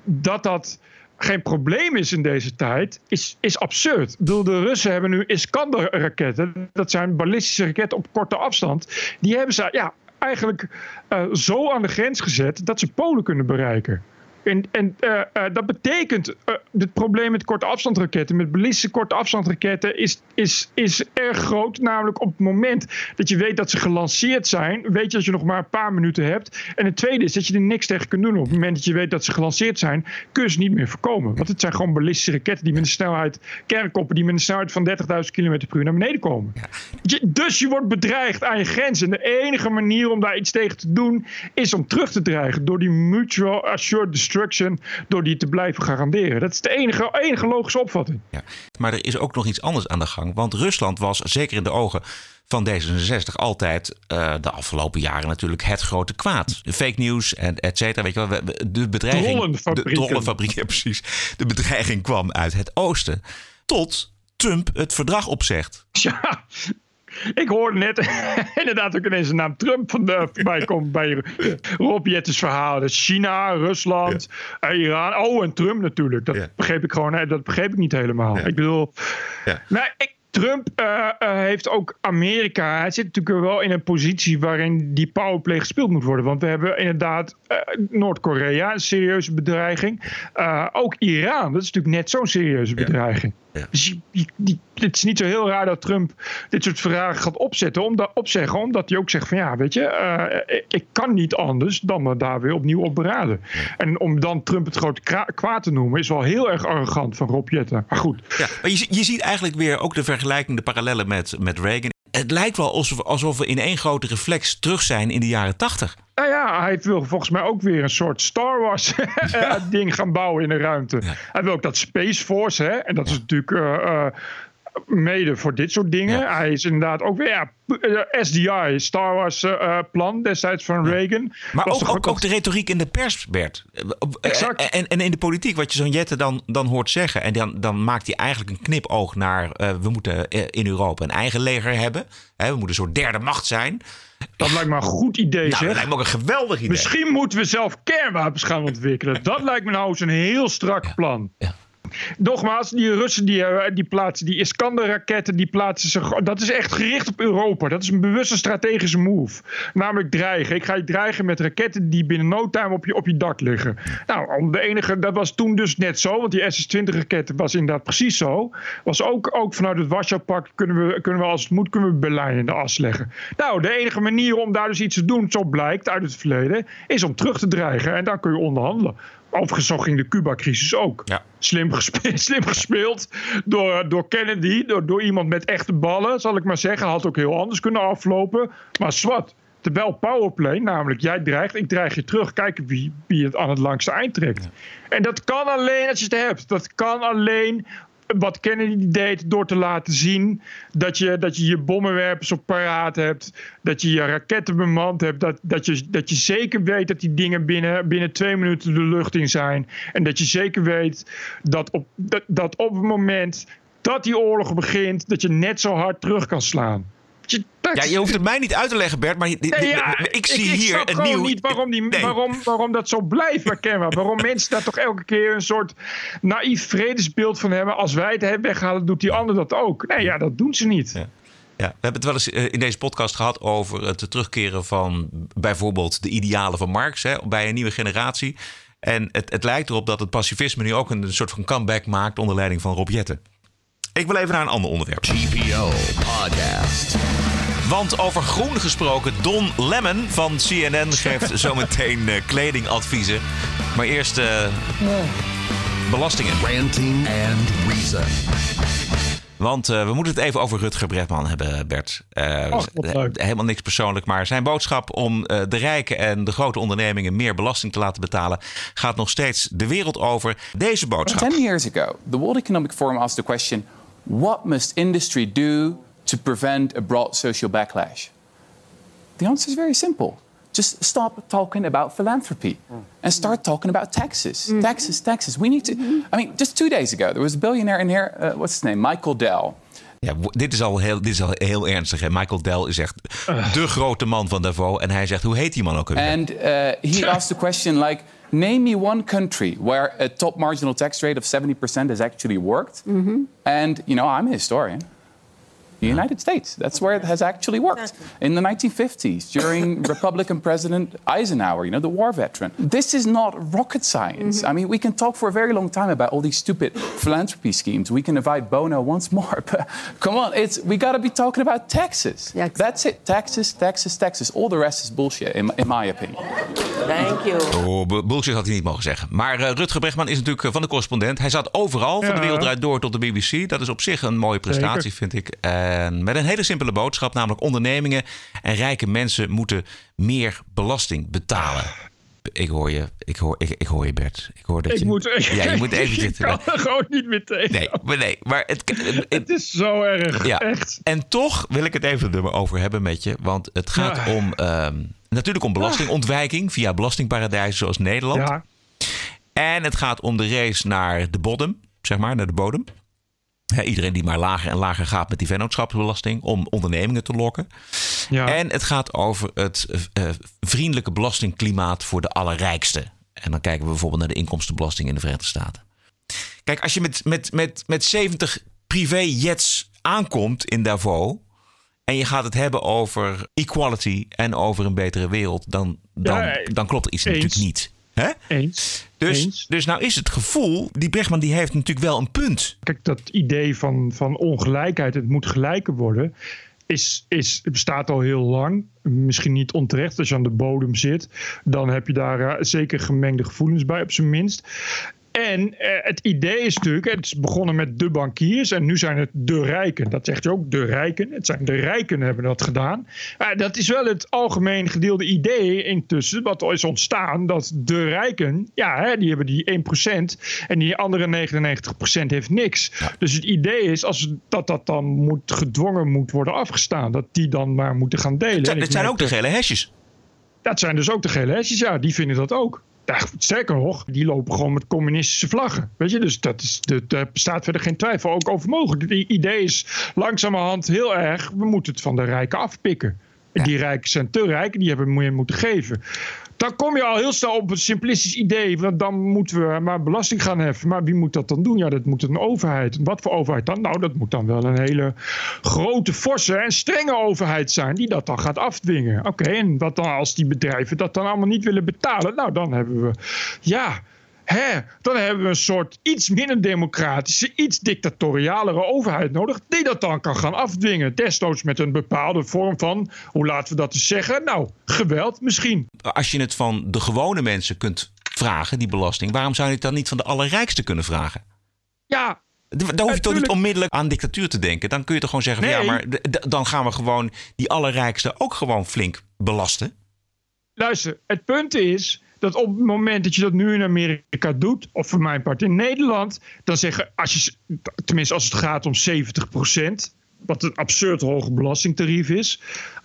Speaker 1: dat dat geen probleem is in deze tijd, is, is absurd. Ik bedoel, de Russen hebben nu Iskander-raketten. Dat zijn ballistische raketten op korte afstand. Die hebben ze ja, eigenlijk uh, zo aan de grens gezet dat ze Polen kunnen bereiken. En, en uh, uh, dat betekent, uh, het probleem met korte afstandsraketten, met ballistische korte afstandsraketten, is, is, is erg groot. Namelijk op het moment dat je weet dat ze gelanceerd zijn, weet je dat je nog maar een paar minuten hebt. En het tweede is dat je er niks tegen kunt doen. Op het moment dat je weet dat ze gelanceerd zijn, kun je ze niet meer voorkomen. Want het zijn gewoon ballistische raketten die met een snelheid, kernkoppen die met een snelheid van 30.000 km per uur naar beneden komen. Je, dus je wordt bedreigd aan je grens. En de enige manier om daar iets tegen te doen, is om terug te dreigen door die mutual assured destruction door die te blijven garanderen. Dat is de enige, enige logische opvatting.
Speaker 2: Ja. Maar er is ook nog iets anders aan de gang. Want Rusland was, zeker in de ogen van D66, altijd uh, de afgelopen jaren natuurlijk het grote kwaad. De fake news en et cetera. Weet je wel, de bedreiging. De trollenfabriek, [laughs] ja, precies. De bedreiging kwam uit het oosten. Tot Trump het verdrag opzegt.
Speaker 1: Ja, ik hoorde net [laughs] inderdaad ook ineens de naam Trump voorbij komen bij Rob Jettes verhaal. Dus China, Rusland, ja. Iran. Oh, en Trump natuurlijk. Dat ja. begreep ik gewoon. Dat begreep ik niet helemaal. Ik bedoel, nou, ik, Trump uh, uh, heeft ook Amerika. Hij zit natuurlijk wel in een positie waarin die powerplay gespeeld moet worden. Want we hebben inderdaad uh, Noord-Korea, een serieuze bedreiging. ook Iran, dat is natuurlijk net zo'n serieuze bedreiging. Ja. Dus je, het is niet zo heel raar dat Trump dit soort vragen gaat opzetten, opzeggen. Omdat hij ook zegt van ja, weet je, ik, ik, kan niet anders dan me daar weer opnieuw op beraden. En om dan Trump het grote kwaad te noemen, is wel heel erg arrogant van Rob Jetten. Maar goed.
Speaker 2: Ja, maar je, je ziet eigenlijk weer ook de vergelijking, de parallellen met, met Reagan. Het lijkt wel alsof, alsof we in één grote reflex terug zijn in de jaren tachtig.
Speaker 1: Nou ja, hij wil volgens mij ook weer een soort Star Wars [laughs] ja. ding gaan bouwen in de ruimte. Ja. Hij wil ook dat Space Force, hè, en dat is natuurlijk uh, uh, mede voor dit soort dingen. Ja. Hij is inderdaad ook weer ja, SDI, Star Wars uh, plan destijds van Reagan.
Speaker 2: Maar ook, ook, ook, de retoriek in de pers, Bert.
Speaker 1: Exact.
Speaker 2: En, en in de politiek, wat je zo'n Jette dan, dan hoort zeggen. En dan, dan maakt hij eigenlijk een knipoog naar... we moeten in Europa een eigen leger hebben. Hè, we moeten een soort derde macht zijn.
Speaker 1: Dat lijkt me een goed idee,
Speaker 2: nou,
Speaker 1: zeg.
Speaker 2: Dat lijkt me ook een geweldig idee.
Speaker 1: Misschien moeten we zelf kernwapens gaan ontwikkelen. Dat lijkt me nou eens een heel strak plan.
Speaker 2: Ja.
Speaker 1: Nogmaals, die Russen die, die plaatsen die Iskander-raketten, die plaatsen ze. Dat is echt gericht op Europa. Dat is een bewuste strategische move. Namelijk dreigen. Ik ga je dreigen met raketten die binnen no time op je, op je dak liggen. Nou, de enige, dat was toen dus net zo, want die SS-20-raketten was inderdaad precies zo. Was ook, ook vanuit het Warschau-pact kunnen we, kunnen we als het moet, kunnen we Berlijn in de as leggen. Nou, de enige manier om daar dus iets te doen, zo blijkt uit het verleden, is om terug te dreigen. En dan kun je onderhandelen. Overigens zo ging de Cuba-crisis ook.
Speaker 2: Ja.
Speaker 1: Slim, gespeeld, [laughs] slim gespeeld door, door Kennedy, door, door iemand met echte ballen, zal ik maar zeggen. Had ook heel anders kunnen aflopen. Maar zwart, terwijl powerplay, namelijk jij dreigt, ik dreig je terug. Kijken wie, wie het aan het langste eind trekt. Ja. En dat kan alleen als je het hebt. Dat kan alleen wat Kennedy deed door te laten zien dat je dat je, je bommenwerpers op paraat hebt, dat je je raketten bemand hebt, dat, dat, je, dat je zeker weet dat die dingen binnen, binnen twee minuten de lucht in zijn. En dat je zeker weet dat op, dat, dat op het moment dat die oorlog begint, dat je net zo hard terug kan slaan.
Speaker 2: Je, ja, je hoeft het mij niet uit te leggen, Bert, maar nee, ja, ik zie
Speaker 1: ik,
Speaker 2: hier
Speaker 1: ik
Speaker 2: een nieuw...
Speaker 1: niet waarom, die, nee. waarom, waarom dat zo blijft bij Kemba. waarom mensen daar toch elke keer een soort naïef vredesbeeld van hebben. Als wij het weghalen, doet die ander dat ook. Nee, ja, dat doen ze niet.
Speaker 2: Ja. Ja, we hebben het wel eens in deze podcast gehad over het terugkeren van bijvoorbeeld de idealen van Marx hè, bij een nieuwe generatie. En het, het lijkt erop dat het pacifisme nu ook een soort van comeback maakt onder leiding van Rob Jetten. Ik wil even naar een ander onderwerp.
Speaker 7: GPO Podcast.
Speaker 2: Want over groen gesproken, Don Lemon van CNN geeft [laughs] zometeen uh, kledingadviezen. Maar eerst uh, belastingen.
Speaker 7: Ranting and Reason.
Speaker 2: Want uh, we moeten het even over Rutger Bregman hebben, Bert. Uh,
Speaker 1: oh,
Speaker 2: helemaal niks persoonlijk, maar zijn boodschap om uh, de rijken en de grote ondernemingen meer belasting te laten betalen gaat nog steeds de wereld over. Deze boodschap.
Speaker 5: Ten years ago, the World Economic Forum asked the question: What must industry do to prevent a broad social backlash? The answer is very simple. Just stop talking about philanthropy and start talking about taxes.
Speaker 15: Mm-hmm.
Speaker 5: Taxes, taxes. We need to. I mean, just two days ago, there was a billionaire in here. Uh, what's his name? Michael Dell.
Speaker 2: Ja, dit is al heel, dit is al heel ernstig. Hè? Michael Dell is echt de grote man van Davos. En hij zegt, hoe heet die man ook alweer?
Speaker 5: And uh, he asked the question like, name me one country where a top marginal tax rate of 70% has actually worked. Mm-hmm. And, you know, I'm a historian. The United States. That's where it has actually worked. In the 1950s, during [laughs] Republican President Eisenhower, you know, the war veteran. This is not rocket science. I mean, we can talk for a very long time about all these stupid philanthropy schemes. We can invite Bono once more, [laughs] but come on, it's we got to be talking about taxes. That's it. Taxes, taxes, taxes. All the rest is bullshit, in, in my opinion.
Speaker 15: Thank you.
Speaker 2: Oh, bu- bullshit had hij niet mogen zeggen. Maar uh, Rutger Bregman is natuurlijk uh, van de correspondent. Hij zat overal van de
Speaker 1: Ja.
Speaker 2: wereld draait door tot de BBC. Dat is op zich een mooie prestatie,
Speaker 1: Zeker.
Speaker 2: vind ik. En met een hele simpele boodschap, namelijk ondernemingen en rijke mensen moeten meer belasting betalen. Ik hoor je, ik hoor, ik, ik hoor je Bert. Ik hoor dat
Speaker 1: Ik
Speaker 2: je,
Speaker 1: moet,
Speaker 2: ja, je moet even [laughs]
Speaker 1: ik kan er gewoon niet meteen.
Speaker 2: Nee, maar nee, maar het, het, [laughs]
Speaker 1: Het is zo erg.
Speaker 2: ja.
Speaker 1: Echt.
Speaker 2: En toch wil ik het even er over hebben met je. Want het gaat
Speaker 1: Ja.
Speaker 2: om ehm, natuurlijk om belastingontwijking via belastingparadijzen zoals Nederland.
Speaker 1: Ja.
Speaker 2: En het gaat om de race naar de bodem, zeg maar, naar de bodem. Iedereen die maar lager en lager gaat met die vennootschapsbelasting om ondernemingen te lokken.
Speaker 1: Ja.
Speaker 2: En het gaat over het eh, vriendelijke belastingklimaat voor de allerrijkste. En dan kijken we bijvoorbeeld naar de inkomstenbelasting in de Verenigde Staten. Kijk, als je met, met, met, met 70 privéjets aankomt in Davos. en je gaat het hebben over equality en over een betere wereld. dan, dan,
Speaker 1: Ja,
Speaker 2: dan klopt er iets
Speaker 1: eens.
Speaker 2: natuurlijk niet. Hè?
Speaker 1: Eens.
Speaker 2: Dus,
Speaker 1: Eens.
Speaker 2: dus nou is het gevoel, die Bregman die heeft natuurlijk wel een punt.
Speaker 1: Kijk, dat idee van, van ongelijkheid, het moet gelijker worden, is, is, bestaat al heel lang. Misschien niet onterecht als je aan de bodem zit. Dan heb je daar eh, zeker gemengde gevoelens bij, op zijn minst. En eh, het idee is natuurlijk, het is begonnen met de bankiers en nu zijn het de rijken. Dat zegt je ook, de rijken. Het zijn de rijken hebben dat gedaan. Eh, dat is wel het algemeen gedeelde idee intussen, wat is ontstaan, dat de rijken, ja, hè, die hebben die 1% en die andere 99% heeft niks. Dus het idee is als dat dat dan moet, gedwongen moet worden afgestaan, dat die dan maar moeten gaan delen.
Speaker 2: Het
Speaker 1: En
Speaker 2: zijn, ook de
Speaker 1: dat-
Speaker 2: gele hesjes.
Speaker 1: dat zijn dus ook de gele hesjes, ja, die vinden dat ook. Ja, sterker nog, die lopen gewoon met communistische vlaggen. Weet je, dus dat is, de, daar bestaat verder geen twijfel ook over mogelijk. Het idee is langzamerhand heel erg, we moeten het van de rijken afpikken. En Die rijken zijn te rijk, die hebben meer moeten geven. Dan kom je al heel snel op een simplistisch idee. Want dan moeten we maar belasting gaan heffen. Maar wie moet dat dan doen? Ja, dat moet een overheid. Wat voor overheid dan? Nou, dat moet dan wel een hele grote, forse en strenge overheid zijn. Die dat dan gaat afdwingen. Oké, en wat dan als die bedrijven dat dan allemaal niet willen betalen? Nou, dan hebben we. Ja. Hè, dan hebben we een soort iets minder democratische, iets dictatorialere overheid nodig. die dat dan kan gaan afdwingen. Desnoods met een bepaalde vorm van, hoe laten we dat eens zeggen? Nou, geweld misschien.
Speaker 2: Als je het van de gewone mensen kunt vragen, die belasting, waarom zou je het dan niet van de allerrijkste kunnen vragen?
Speaker 1: Ja.
Speaker 2: Dan hoef je toch niet onmiddellijk aan dictatuur te denken. Dan kun je toch gewoon zeggen:
Speaker 1: Nee.
Speaker 2: ja, maar dan gaan we gewoon die allerrijkste ook gewoon flink belasten.
Speaker 1: Luister, het punt is dat op het moment dat je dat nu in Amerika doet, of voor mijn part in Nederland, dan zeggen, als je, tenminste als het gaat om 70%, wat een absurd hoge belastingtarief is,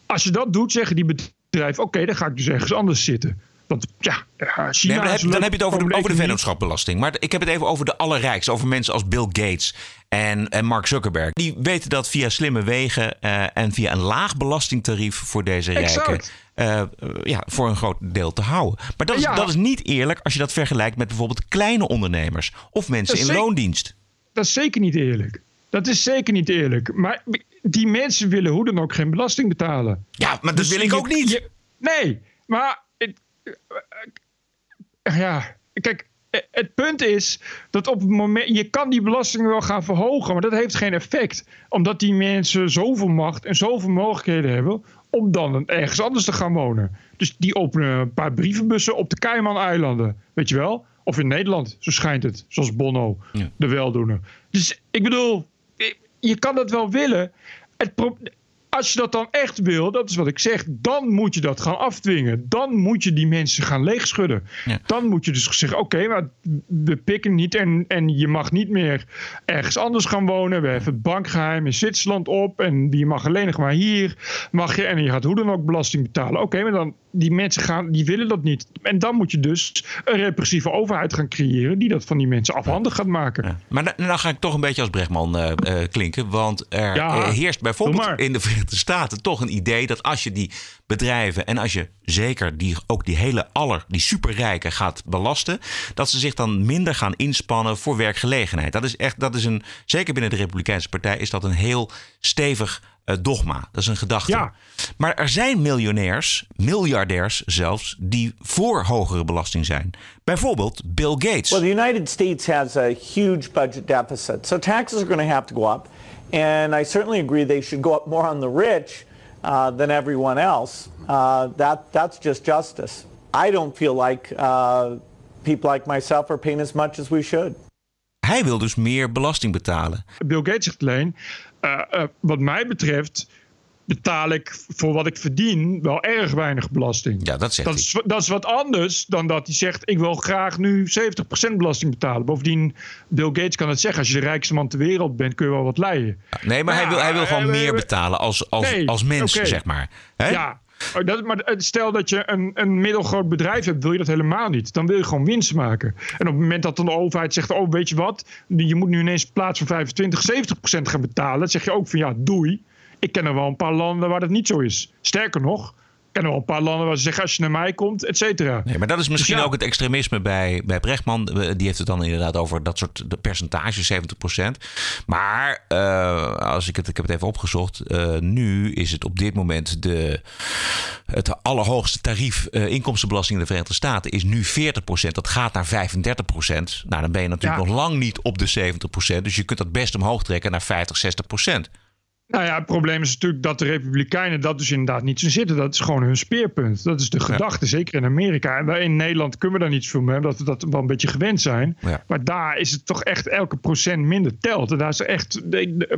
Speaker 1: als je dat doet, zeggen die bedrijven, oké, dan ga ik dus ergens anders zitten. Want ja, eh, China
Speaker 2: Nee, dan, heb, dan je het over de, over de vennootschapbelasting. Maar ik heb het even over de allerrijkste. Over mensen als Bill Gates en, en Mark Zuckerberg. Die weten dat via slimme wegen eh, en via een laag belastingtarief voor deze rijken. Eh, ja, voor een groot deel te houden. Maar dat is,
Speaker 1: Ja.
Speaker 2: dat is niet eerlijk als je dat vergelijkt met bijvoorbeeld kleine ondernemers of mensen in
Speaker 1: zeker-
Speaker 2: loondienst.
Speaker 1: Dat is zeker niet eerlijk. Dat is zeker niet eerlijk. Maar die mensen willen hoe dan ook geen belasting betalen.
Speaker 2: Ja, maar dat
Speaker 1: Dus
Speaker 2: wil ik ook niet.
Speaker 1: je- nee, maar ja, kijk, het punt is dat op het moment je kan die belasting wel gaan verhogen, maar dat heeft geen effect, omdat die mensen zoveel macht en zoveel mogelijkheden hebben om dan ergens anders te gaan wonen. Dus die openen een paar brievenbussen op de Cayman-eilanden, weet je wel? Of in Nederland, zo schijnt het. Zoals Bono, de weldoener. Dus ik bedoel, je kan dat wel willen. Het als je dat dan echt wil, dat is wat ik zeg, dan moet je dat gaan afdwingen. Dan moet je die mensen gaan leegschudden. Dan moet je dus zeggen: oké, maar we pikken niet en, en je mag niet meer ergens anders gaan wonen. We hebben het bankgeheim in Zwitserland op en die mag alleen nog maar hier. Mag je, en je gaat hoe dan ook belasting betalen. Oké, maar dan die mensen gaan, die willen dat niet. En dan moet je dus een repressieve overheid gaan creëren die dat van die mensen afhandig gaat maken.
Speaker 2: Maar dan, ga ik toch een beetje als Brechtman eh, eh, klinken. Want er
Speaker 1: Ja,
Speaker 2: eh, heerst bijvoorbeeld in de Verenigde Staten toch een idee dat als je die bedrijven en als je zeker die, ook die hele aller, die superrijken gaat belasten, dat ze zich dan minder gaan inspannen voor werkgelegenheid. Dat is echt, dat is een, zeker binnen de Republikeinse Partij is dat een heel stevig eh, dogma. Dat is een gedachte. Maar er zijn miljonairs, miljardairs zelfs, die voor hogere belasting zijn. Bijvoorbeeld Bill Gates.
Speaker 15: Well, the United States has a huge budget deficit, so taxes are going to have to go up. And I certainly agree they should go up more on the rich uh, than everyone else. Uh, that that's just justice. I don't feel like uh, people like myself are paying as much as we should.
Speaker 2: Hij wil dus meer belasting betalen.
Speaker 1: Bill Gates zegt alleen, wat mij betreft betaal ik voor wat ik verdien wel erg weinig belasting.
Speaker 2: Ja, dat zegt
Speaker 1: dat is, dat is wat anders dan dat hij zegt, ik wil graag nu 70% belasting betalen. Bovendien, Bill Gates kan het zeggen, als je de rijkste man ter wereld bent, kun je wel wat leiden.
Speaker 2: Nee, maar hij, wil, hij wil gewoon
Speaker 1: eh,
Speaker 2: meer
Speaker 1: eh,
Speaker 2: betalen als, als,
Speaker 1: Nee,
Speaker 2: als mens, zeg maar. Hè?
Speaker 1: Ja, Oh, maar eh, stel dat je een, een middelgroot bedrijf hebt, wil je dat helemaal niet. Dan wil je gewoon winst maken. En op het moment dat dan de overheid zegt, oh weet je wat, je moet nu ineens in plaats van 25, 70 procent gaan betalen. Dan zeg je ook van ja, doei. Ik ken er wel een paar landen waar dat niet zo is. Sterker nog, ken er wel een paar landen waar ze zeggen als je naar mij komt, et cetera.
Speaker 2: Nee, maar dat is misschien
Speaker 1: Dus ja.
Speaker 2: ook het extremisme bij, bij Brechtman. Die heeft het dan inderdaad over dat soort de percentages, 70%. Maar eh, als ik het, ik heb het even opgezocht. eh, nu is het op dit moment de, het allerhoogste tarief eh, inkomstenbelasting in de Verenigde Staten is nu 40%. Dat gaat naar 35%. Nou, dan ben je natuurlijk
Speaker 1: Ja.
Speaker 2: nog lang niet op de 70%. Dus je kunt dat best omhoog trekken naar 50, 60%.
Speaker 1: Nou ja, het probleem is natuurlijk dat de Republikeinen dat dus inderdaad niet zo zitten. Dat is gewoon hun speerpunt. Dat is de gedachte, zeker in Amerika. En wij in Nederland kunnen we daar niet veel mee, omdat we dat wel een beetje gewend zijn.
Speaker 2: Ja.
Speaker 1: Maar daar is het toch echt elke procent minder telt. En daar is echt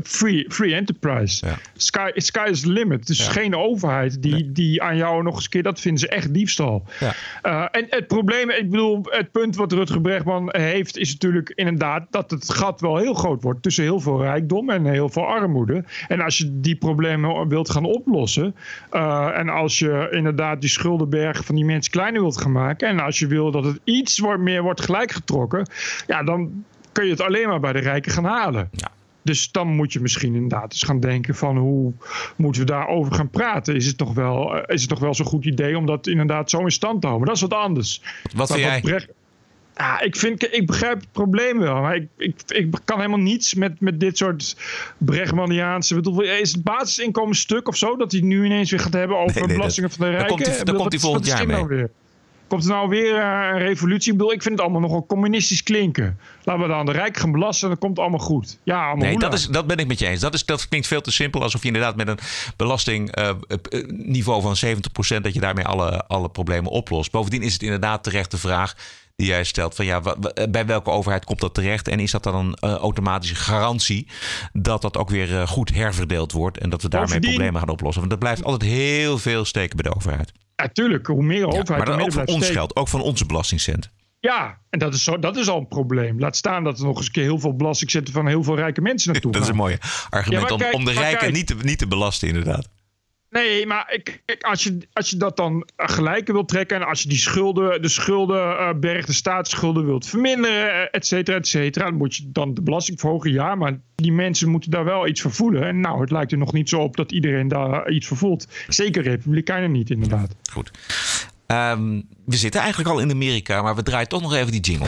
Speaker 1: free, free enterprise. Sky, sky is the limit.
Speaker 2: Ja.
Speaker 1: geen overheid die, die aan jou nog eens een keer, dat vinden ze echt diefstal. Uh, en het probleem, ik bedoel, het punt wat Rutger Bregman heeft, is natuurlijk inderdaad dat het gat wel heel groot wordt tussen heel veel rijkdom en heel veel armoede. En als je die problemen wilt gaan oplossen, uh, en als je inderdaad die schuldenberg van die mensen kleiner wilt gaan maken, en als je wil dat het iets wordt, meer wordt gelijkgetrokken, ja, dan kun je het alleen maar bij de rijken gaan halen. Dus dan moet je misschien inderdaad eens gaan denken van hoe moeten we daarover gaan praten? Is het toch wel, eh, is het toch wel zo'n goed idee om dat inderdaad zo in stand te houden? Maar dat is wat anders.
Speaker 2: Wat vind jij?
Speaker 1: Ja, ik, vind, ik begrijp het probleem wel. Maar ik, ik, ik kan helemaal niets met, met dit soort Bregmaniaanse... Bedoel, Is het basisinkomen stuk of zo? Dat hij nu ineens weer gaat hebben over
Speaker 2: Nee, nee,
Speaker 1: belastingen
Speaker 2: dat-
Speaker 1: van de rijken?
Speaker 2: komt hij-
Speaker 1: Ik
Speaker 2: daar komt hij volgend jaar mee.
Speaker 1: nou weer? Komt er nou weer eh, een revolutie? Ik bedoel, ik vind het allemaal nogal communistisch klinken. Laten we dan de rijk gaan belasten en dan komt het allemaal goed. Ja, allemaal
Speaker 2: Nee, dat, is, dat ben ik met je eens. Dat, is, dat klinkt veel te simpel. Alsof je inderdaad met een belastingniveau van 70% dat je daarmee alle, alle problemen oplost. Bovendien is het inderdaad terecht de vraag die jij stelt: van ja, wa- bij welke overheid komt dat terecht? En is dat dan een eh, automatische garantie dat dat ook weer eh, goed herverdeeld wordt en dat we daarmee
Speaker 1: Bovendien-
Speaker 2: problemen gaan oplossen? Want er blijft altijd heel veel steken bij de overheid.
Speaker 1: Ja, tuurlijk. Hoe meer overheid,
Speaker 2: maar
Speaker 1: hoe
Speaker 2: dat ook van ons
Speaker 1: steken.
Speaker 2: geld, ook van onze belastingcent.
Speaker 1: Ja, en dat is, zo, dat is al een probleem. Laat staan dat er nog eens een keer heel veel belasting zetten van heel veel rijke mensen naartoe [laughs]
Speaker 2: Dat is een mooie argument
Speaker 1: Ja, maar
Speaker 2: om, om de
Speaker 1: maar
Speaker 2: rijken niet te, niet te belasten, inderdaad.
Speaker 1: Nee, maar ik, ik, als, je, als je dat dan gelijker wilt trekken... en als je die schulden, de schuldenberg, de staatsschulden wilt verminderen... eh, et cetera, et cetera... dan moet je dan de belasting verhogen, ja... maar die mensen moeten daar wel iets voor voelen. En nou, het lijkt er nog niet zo op dat iedereen daar iets voor voelt. Zeker republikeinen niet, inderdaad.
Speaker 2: Goed. Ehm, we zitten eigenlijk al in Amerika, maar we draaien toch nog even die jingle.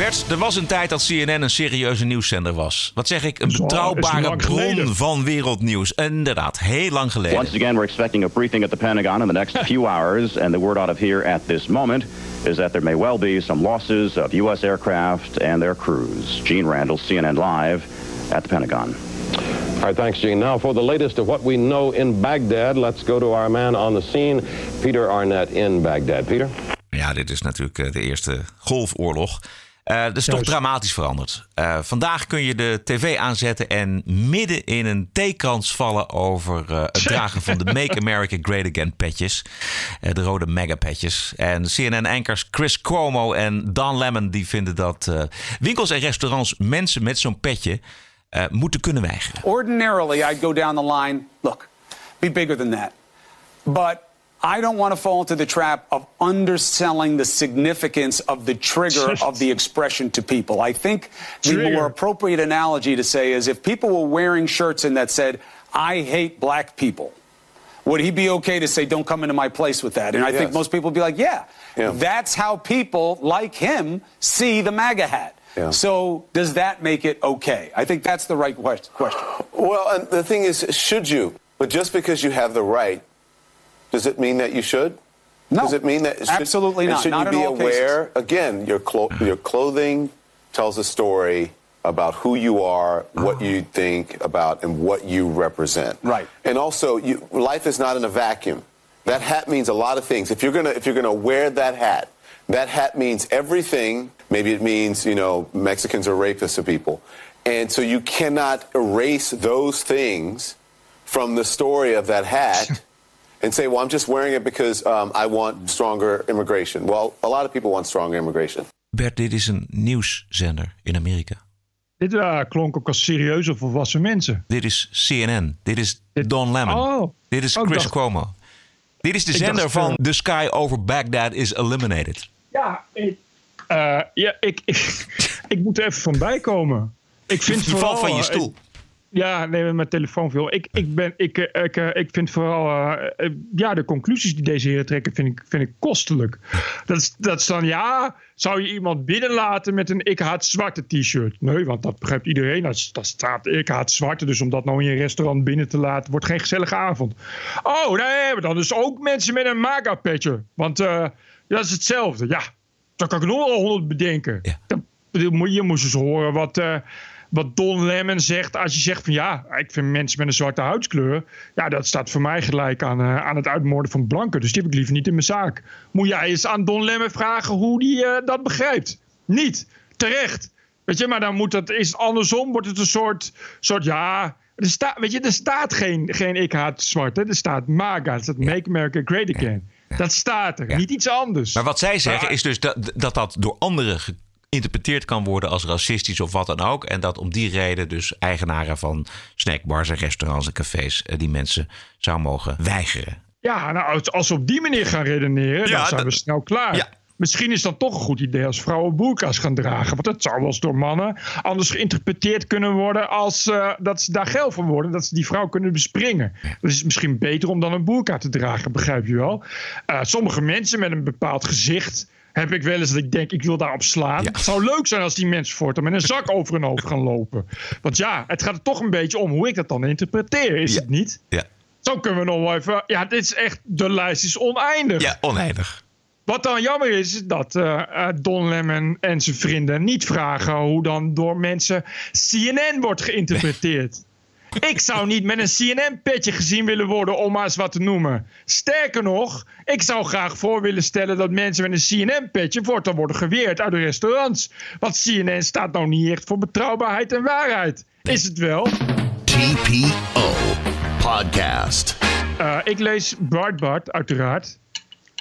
Speaker 2: Bert, er was een tijd dat CNN een serieuze nieuwszender was. Wat zeg ik? Een betrouwbare bron van wereldnieuws. Inderdaad, heel lang geleden.
Speaker 16: Once again, we're expecting a briefing at the Pentagon in the next [laughs] few hours, and the word out of here at this moment is that there may well be some losses of U.S. aircraft and their crews. Gene Randall, CNN Live at the Pentagon.
Speaker 17: All right, thanks, Gene. Now, for the latest of what we know in Baghdad, let's go to our man on the scene, Peter Arnett in Baghdad. Peter?
Speaker 2: Ja, dit is natuurlijk eh, de eerste golfoorlog. Eh dat is toch dramatisch veranderd. Eh, vandaag kun je de tv aanzetten en midden in een theekrans vallen over eh, het dragen van de Make America Great Again petjes. Eh, de rode mega petjes. En CNN-ankers Chris Cuomo en Don Lemon die vinden dat eh, winkels en restaurants mensen met zo'n petje eh, moeten kunnen weigeren.
Speaker 18: Ordinarily, I'd go down the line, look, be bigger than that. But I don't want to fall into the trap of underselling the significance of the trigger of the expression to people. I think the
Speaker 1: Trigger.
Speaker 18: more appropriate analogy to say is if people were wearing shirts and that said, I hate black people, would he be okay to say, don't come into my place with that? And I think most people would be like, yeah, that's how people like him see the MAGA hat.
Speaker 6: Yeah.
Speaker 18: So does that make it okay? I think that's the right question.
Speaker 6: Well, and the thing is, should you? But just because you have the right, does it mean that you should?
Speaker 18: No,
Speaker 6: Does it mean that? Should,
Speaker 18: absolutely not.
Speaker 6: Should
Speaker 18: Not
Speaker 6: you be aware? Again, your clo- your clothing tells a story about who you are, what you think about, and what you represent.
Speaker 18: Right.
Speaker 6: And also, you, life is not in a vacuum. That hat means a lot of things. If you're gonna if you're gonna wear that hat, that hat means everything. Maybe it means you know Mexicans are rapists of people, and so you cannot erase those things from the story of that hat. [laughs] And say, well, I'm just wearing it because um, I want stronger immigration. Well, a lot of people want stronger immigration.
Speaker 2: Bert, dit is een nieuwszender in Amerika.
Speaker 1: Dit eh, klonk ook als serieuze volwassen mensen.
Speaker 2: Dit is CNN. Dit is Don Lemon.
Speaker 1: Oh.
Speaker 2: Dit is
Speaker 1: Oh,
Speaker 2: Chris
Speaker 1: dacht-
Speaker 2: Cuomo. Dit is de zender
Speaker 1: dacht,
Speaker 2: van
Speaker 1: eh,
Speaker 2: The Sky Over Baghdad is Eliminated.
Speaker 1: Ja, ik, eh, ja, ik, ik, [laughs] ik moet er even van bijkomen. Ik vind
Speaker 2: Je valt
Speaker 1: vooral,
Speaker 2: van je
Speaker 1: eh,
Speaker 2: stoel.
Speaker 1: ik- ja, nee, mijn telefoon viel. Ik, ik, ben, ik, eh, ik, eh, ik vind vooral... eh, ja, de conclusies die deze heren trekken vind ik, vind ik kostelijk. Dat is, dat is dan, ja... Zou je iemand binnenlaten met een ik haat zwarte t-shirt? Nee, want dat begrijpt iedereen. Dat, dat staat ik haat zwarte. Dus om dat nou in je restaurant binnen te laten... wordt geen gezellige avond. Oh, nee, maar dan dus ook mensen met een maga-petje. Want dat is hetzelfde. Ja, dan kan ik nog wel honderd bedenken. Dan, moet- je moest eens horen wat, wat Don Lemon zegt. Als je zegt van ja, ik vind mensen met een zwarte huidskleur. Ja, dat staat voor mij gelijk aan, eh, aan het uitmoorden van blanken. Dus die heb ik liever niet in mijn zaak. Moet jij eens aan Don Lemon vragen hoe die eh, dat begrijpt? Niet. Terecht. Weet je, maar dan moet dat, is het andersom, wordt het een soort, soort ja... Er staat, weet je, er staat geen, geen ik haat zwart. Hè? Er staat MAGA. Er staat Make America Great Again. Dat staat er. Niet iets anders.
Speaker 2: Maar wat zij zeggen is dus dat, dat dat door anderen geïnterpreteerd kan worden als racistisch of wat dan ook. En dat om die reden dus eigenaren van snackbars en restaurants en cafés eh, die mensen zou mogen weigeren.
Speaker 1: Ja, nou, als, we op die manier gaan redeneren,
Speaker 2: Ja,
Speaker 1: dan zijn we snel klaar. Misschien is dat toch een goed idee als vrouwen boerka's gaan dragen. Want dat zou wel eens door mannen anders geïnterpreteerd kunnen worden als eh, dat ze daar geld van worden. Dat ze die vrouw kunnen bespringen. Dat is misschien beter om dan een boerka te dragen, begrijp je wel. Eh, sommige mensen met een bepaald gezicht heb ik wel eens dat ik denk, ik wil daarop slaan. Het zou leuk zijn als die mensen voortaan met een zak over hun hoofd gaan lopen. Want ja, het gaat er toch een beetje om hoe ik dat dan interpreteer, is het niet?
Speaker 2: Ja.
Speaker 1: Zo kunnen we nog wel even... Ja, dit is echt... De lijst is oneindig.
Speaker 2: Ja, oneindig.
Speaker 1: Wat dan jammer is, is dat eh, eh, Don Lemon en zijn vrienden niet vragen hoe dan door mensen CNN wordt geïnterpreteerd. Ik zou niet met een CNN-petje gezien willen worden, om maar eens wat te noemen. Sterker nog, ik zou graag voor willen stellen dat mensen met een CNN-petje voortaan worden geweerd uit de restaurants. Want CNN staat nou niet echt voor betrouwbaarheid en waarheid. Is het wel?
Speaker 19: TPO Podcast.
Speaker 1: Eh, ik lees Breitbart, uiteraard.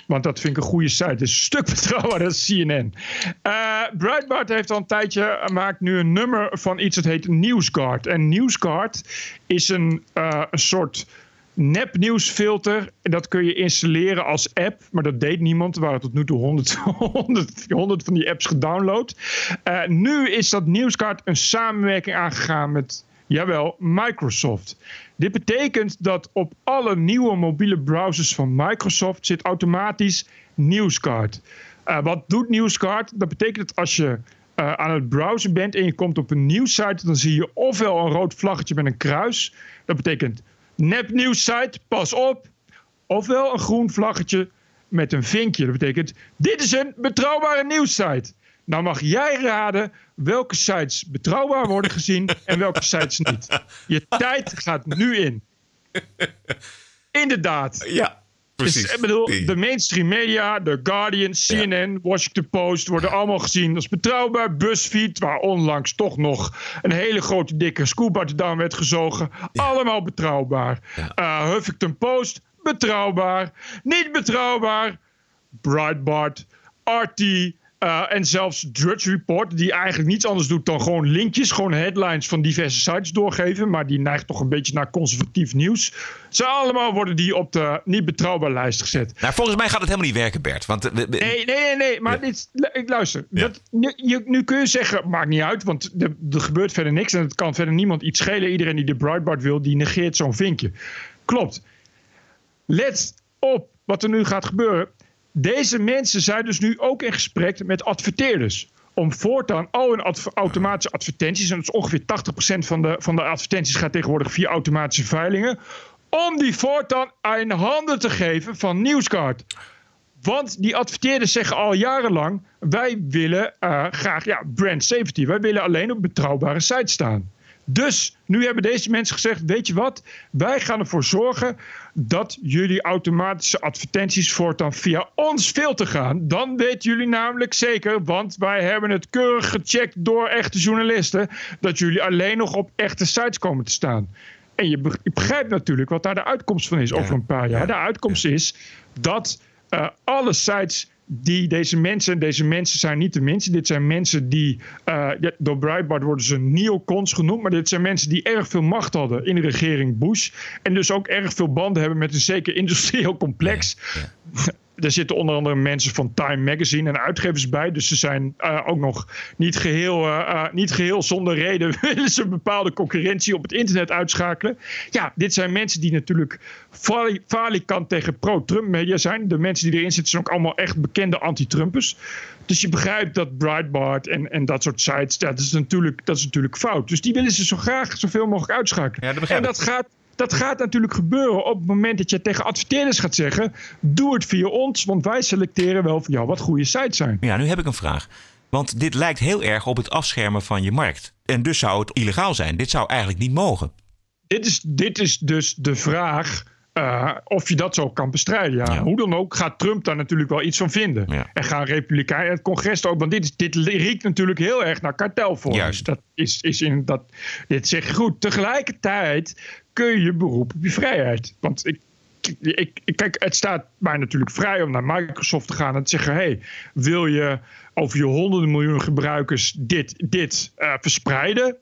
Speaker 1: Want dat vind ik een goede site. Is een stuk [laughs] betrouwbaarder dan CNN. Eh Breitbart heeft al een tijdje... maakt nu een nummer van iets dat heet NewsGuard. En NewsGuard is een, eh, een soort nepnieuwsfilter. Dat kun je installeren als app. Maar dat deed niemand. Er waren tot nu toe 100, 100, 100 van die apps gedownload. Eh, nu is dat NewsGuard een samenwerking aangegaan met... Jawel, Microsoft. Dit betekent dat op alle nieuwe mobiele browsers van Microsoft zit automatisch NewsGuard. Eh, wat doet NewsGuard? Dat betekent dat als je eh, aan het browsen bent en je komt op een nieuwssite, dan zie je ofwel een rood vlaggetje met een kruis. Dat betekent nepnieuwssite, pas op. Ofwel een groen vlaggetje met een vinkje. Dat betekent, dit is een betrouwbare nieuwssite. Nou mag jij raden welke sites betrouwbaar worden gezien en welke sites niet. Je tijd gaat nu in. Inderdaad.
Speaker 2: Ja, precies.
Speaker 1: Dus, ik bedoel, de mainstream media, The Guardian, CNN, Washington Post worden allemaal gezien als betrouwbaar. BuzzFeed, waar onlangs toch nog een hele grote dikke de duim werd gezogen. Allemaal betrouwbaar. Uh, Huffington Post, betrouwbaar. Niet betrouwbaar. Breitbart, RT, uh, en zelfs Drudge Report, die eigenlijk niets anders doet dan gewoon linkjes, gewoon headlines van diverse sites doorgeven. Maar die neigt toch een beetje naar conservatief nieuws. Ze allemaal worden die op de niet betrouwbaar lijst gezet.
Speaker 2: Nou, volgens mij gaat het helemaal niet werken, Bert. Want,
Speaker 1: nee, nee, nee, nee. Maar dit, ik luister. Dat, nu, je, nu kun je zeggen, maakt niet uit, want er, er gebeurt verder niks. En het kan verder niemand iets schelen. Iedereen die de Breitbart wil, die negeert zo'n vinkje. Klopt. Let op wat er nu gaat gebeuren. Deze mensen zijn dus nu ook in gesprek met adverteerders. Om voortaan al hun automatische advertenties, en dat is ongeveer 80% van de, van de advertenties gaat tegenwoordig via automatische veilingen. Om die voortaan in handen te geven van Newsguard. Want die adverteerders zeggen al jarenlang: wij willen uh, graag ja, brand safety. Wij willen alleen op betrouwbare sites staan. Dus nu hebben deze mensen gezegd: Weet je wat? Wij gaan ervoor zorgen dat jullie automatische advertenties voortaan via ons filter gaan. Dan weten jullie namelijk zeker, want wij hebben het keurig gecheckt door echte journalisten, dat jullie alleen nog op echte sites komen te staan. En je begrijpt natuurlijk wat daar de uitkomst van is over een paar jaar. De uitkomst is dat uh, alle sites die deze mensen, deze mensen zijn niet de mensen, dit zijn mensen die, uh, door Breitbart worden ze neocons genoemd, maar dit zijn mensen die erg veel macht hadden in de regering Bush en dus ook erg veel banden hebben met een zeker industrieel complex. [laughs] er zitten onder andere mensen van Time Magazine en uitgevers bij. Dus ze zijn uh, ook nog niet geheel, uh, uh, niet geheel zonder reden [laughs] willen ze een bepaalde concurrentie op het internet uitschakelen. Ja, dit zijn mensen die natuurlijk falikant tegen pro-Trump media zijn. De mensen die erin zitten zijn ook allemaal echt bekende anti-Trumpers. Dus je begrijpt dat Breitbart en, en dat soort sites, ja, dat, is natuurlijk, dat is natuurlijk fout. Dus die willen ze zo graag zoveel mogelijk uitschakelen.
Speaker 2: Ja, dat
Speaker 1: en dat gaat dat gaat natuurlijk gebeuren op het moment dat je tegen adverteerders gaat zeggen: doe het via ons, want wij selecteren wel voor jou wat goede sites zijn.
Speaker 2: Ja, nu heb ik een vraag. Want dit lijkt heel erg op het afschermen van je markt. En dus zou het illegaal zijn. Dit zou eigenlijk niet mogen.
Speaker 1: Dit is, dit is dus de vraag. Uh, of je dat zo kan bestrijden. Ja. ja. Hoe dan ook gaat Trump daar natuurlijk wel iets van vinden. Ja. En gaan Republikeinen het congres ook. Want dit, dit riekt natuurlijk heel erg naar kartelvorming.
Speaker 2: Juist.
Speaker 1: Dat is, is in dat, dit zeg goed. Tegelijkertijd kun je beroep op je vrijheid. Want ik, ik, ik, kijk, het staat mij natuurlijk vrij om naar Microsoft te gaan en te zeggen: hey, wil je over je honderden miljoen gebruikers dit, dit uh, verspreiden?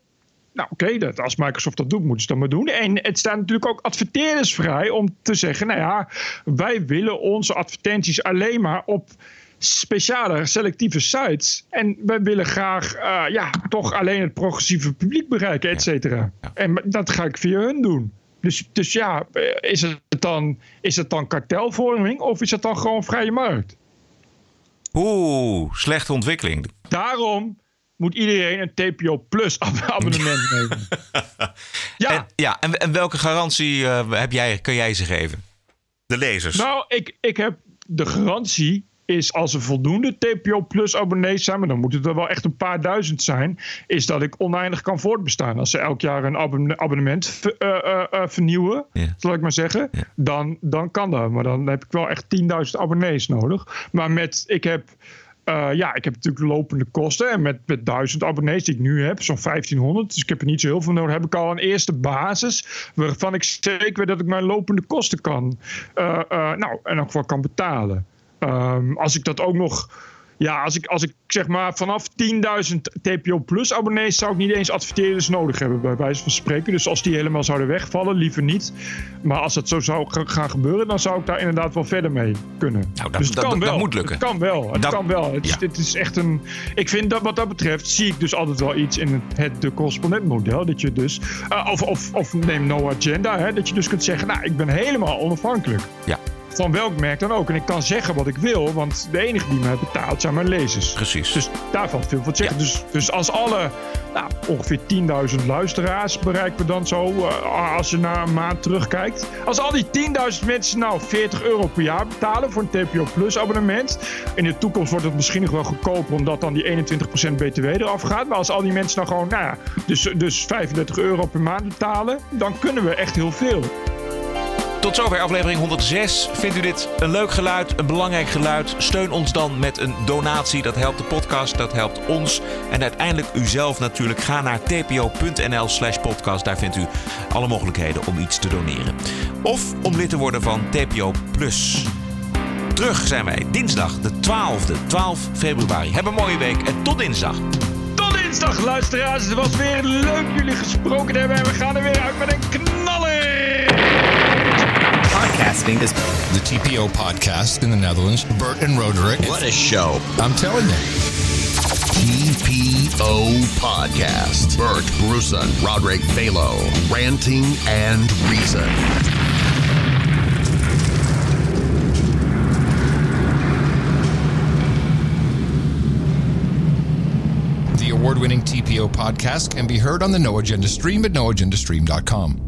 Speaker 1: Nou, oké, okay, als Microsoft dat doet, moeten ze dat maar doen. En het staat natuurlijk ook adverteerders vrij om te zeggen: nou ja, wij willen onze advertenties alleen maar op speciale selectieve sites. En wij willen graag uh, ja, toch alleen het progressieve publiek bereiken, et cetera. Ja. En dat ga ik via hun doen. Dus, dus ja, is het, dan, is het dan kartelvorming of is het dan gewoon vrije markt?
Speaker 2: Oeh, slechte ontwikkeling.
Speaker 1: Daarom moet iedereen een TPO Plus abonnement [laughs] nemen.
Speaker 2: ja. En, ja, en, en welke garantie uh, heb jij, kun jij ze geven? De lezers.
Speaker 1: Nou, ik, ik heb de garantie is als er voldoende TPO Plus abonnees zijn, maar dan moet het er wel echt een paar duizend zijn, is dat ik oneindig kan voortbestaan. Als ze elk jaar een abonnement uh, uh, uh, vernieuwen, yeah. zal ik maar zeggen, yeah. dan, dan kan dat. Maar dan heb ik wel echt 10.000 abonnees nodig. Maar met, ik heb. Uh, ja, ik heb natuurlijk lopende kosten. En met, met 1000 abonnees die ik nu heb, zo'n 1500. Dus ik heb er niet zo heel veel nodig. Heb ik al een eerste basis. Waarvan ik zeker weet dat ik mijn lopende kosten kan. Uh, uh, nou, en ook wel kan betalen. Um, als ik dat ook nog. Ja, als ik, als ik zeg maar vanaf 10.000 TPO Plus abonnees zou ik niet eens adverteerders nodig hebben, bij wijze van spreken. Dus als die helemaal zouden wegvallen, liever niet. Maar als dat zo zou gaan gebeuren, dan zou ik daar inderdaad wel verder mee kunnen.
Speaker 2: Nou, dat,
Speaker 1: dus het
Speaker 2: dat,
Speaker 1: kan
Speaker 2: dat,
Speaker 1: wel.
Speaker 2: moet lukken.
Speaker 1: Het kan wel. Het
Speaker 2: Dat-
Speaker 1: kan wel. Het, is-
Speaker 2: ja.
Speaker 1: dit is echt een. Ik vind dat wat dat betreft, zie ik dus altijd wel iets in het, het de correspondent-model. Dat je dus. eh, of, of, of neem no agenda, hè, dat je dus kunt zeggen, nou, ik ben helemaal onafhankelijk.
Speaker 2: Ja.
Speaker 1: Van welk merk dan ook. En ik kan zeggen wat ik wil, want de enige die mij betaalt zijn mijn lezers.
Speaker 2: Precies.
Speaker 1: Dus daar valt veel van te zeggen. Dus, dus als alle nou, ongeveer 10.000 luisteraars bereiken we dan zo, eh, als je na een maand terugkijkt. Als al die 10.000 mensen nou 40 euro per jaar betalen voor een TPO Plus abonnement. In de toekomst wordt het misschien nog wel goedkoper, omdat dan die 21% BTW eraf gaat. Maar als al die mensen nou gewoon, nou ja, dus, dus 35 euro per maand betalen, dan kunnen we echt heel veel.
Speaker 2: Tot zover aflevering 106. Vindt u dit een leuk geluid, een belangrijk geluid? Steun ons dan met een donatie. Dat helpt de podcast, dat helpt ons. En uiteindelijk u zelf natuurlijk. Ga naar tpo.nl slash podcast. Daar vindt u alle mogelijkheden om iets te doneren. Of om lid te worden van TPO Plus. Terug zijn wij dinsdag de 12e, 12 februari. Heb een mooie week en tot dinsdag.
Speaker 1: Tot dinsdag, luisteraars. Het was weer leuk jullie gesproken hebben. En we gaan er weer uit met een knaller.
Speaker 20: Podcasting is the TPO podcast in the Netherlands. Bert and Roderick.
Speaker 19: What a show.
Speaker 20: I'm telling you.
Speaker 19: TPO Podcast. Bert Bruson, Roderick Balo, ranting and reason.
Speaker 20: The award winning TPO podcast can be heard on the No Agenda stream at noagendastream.com.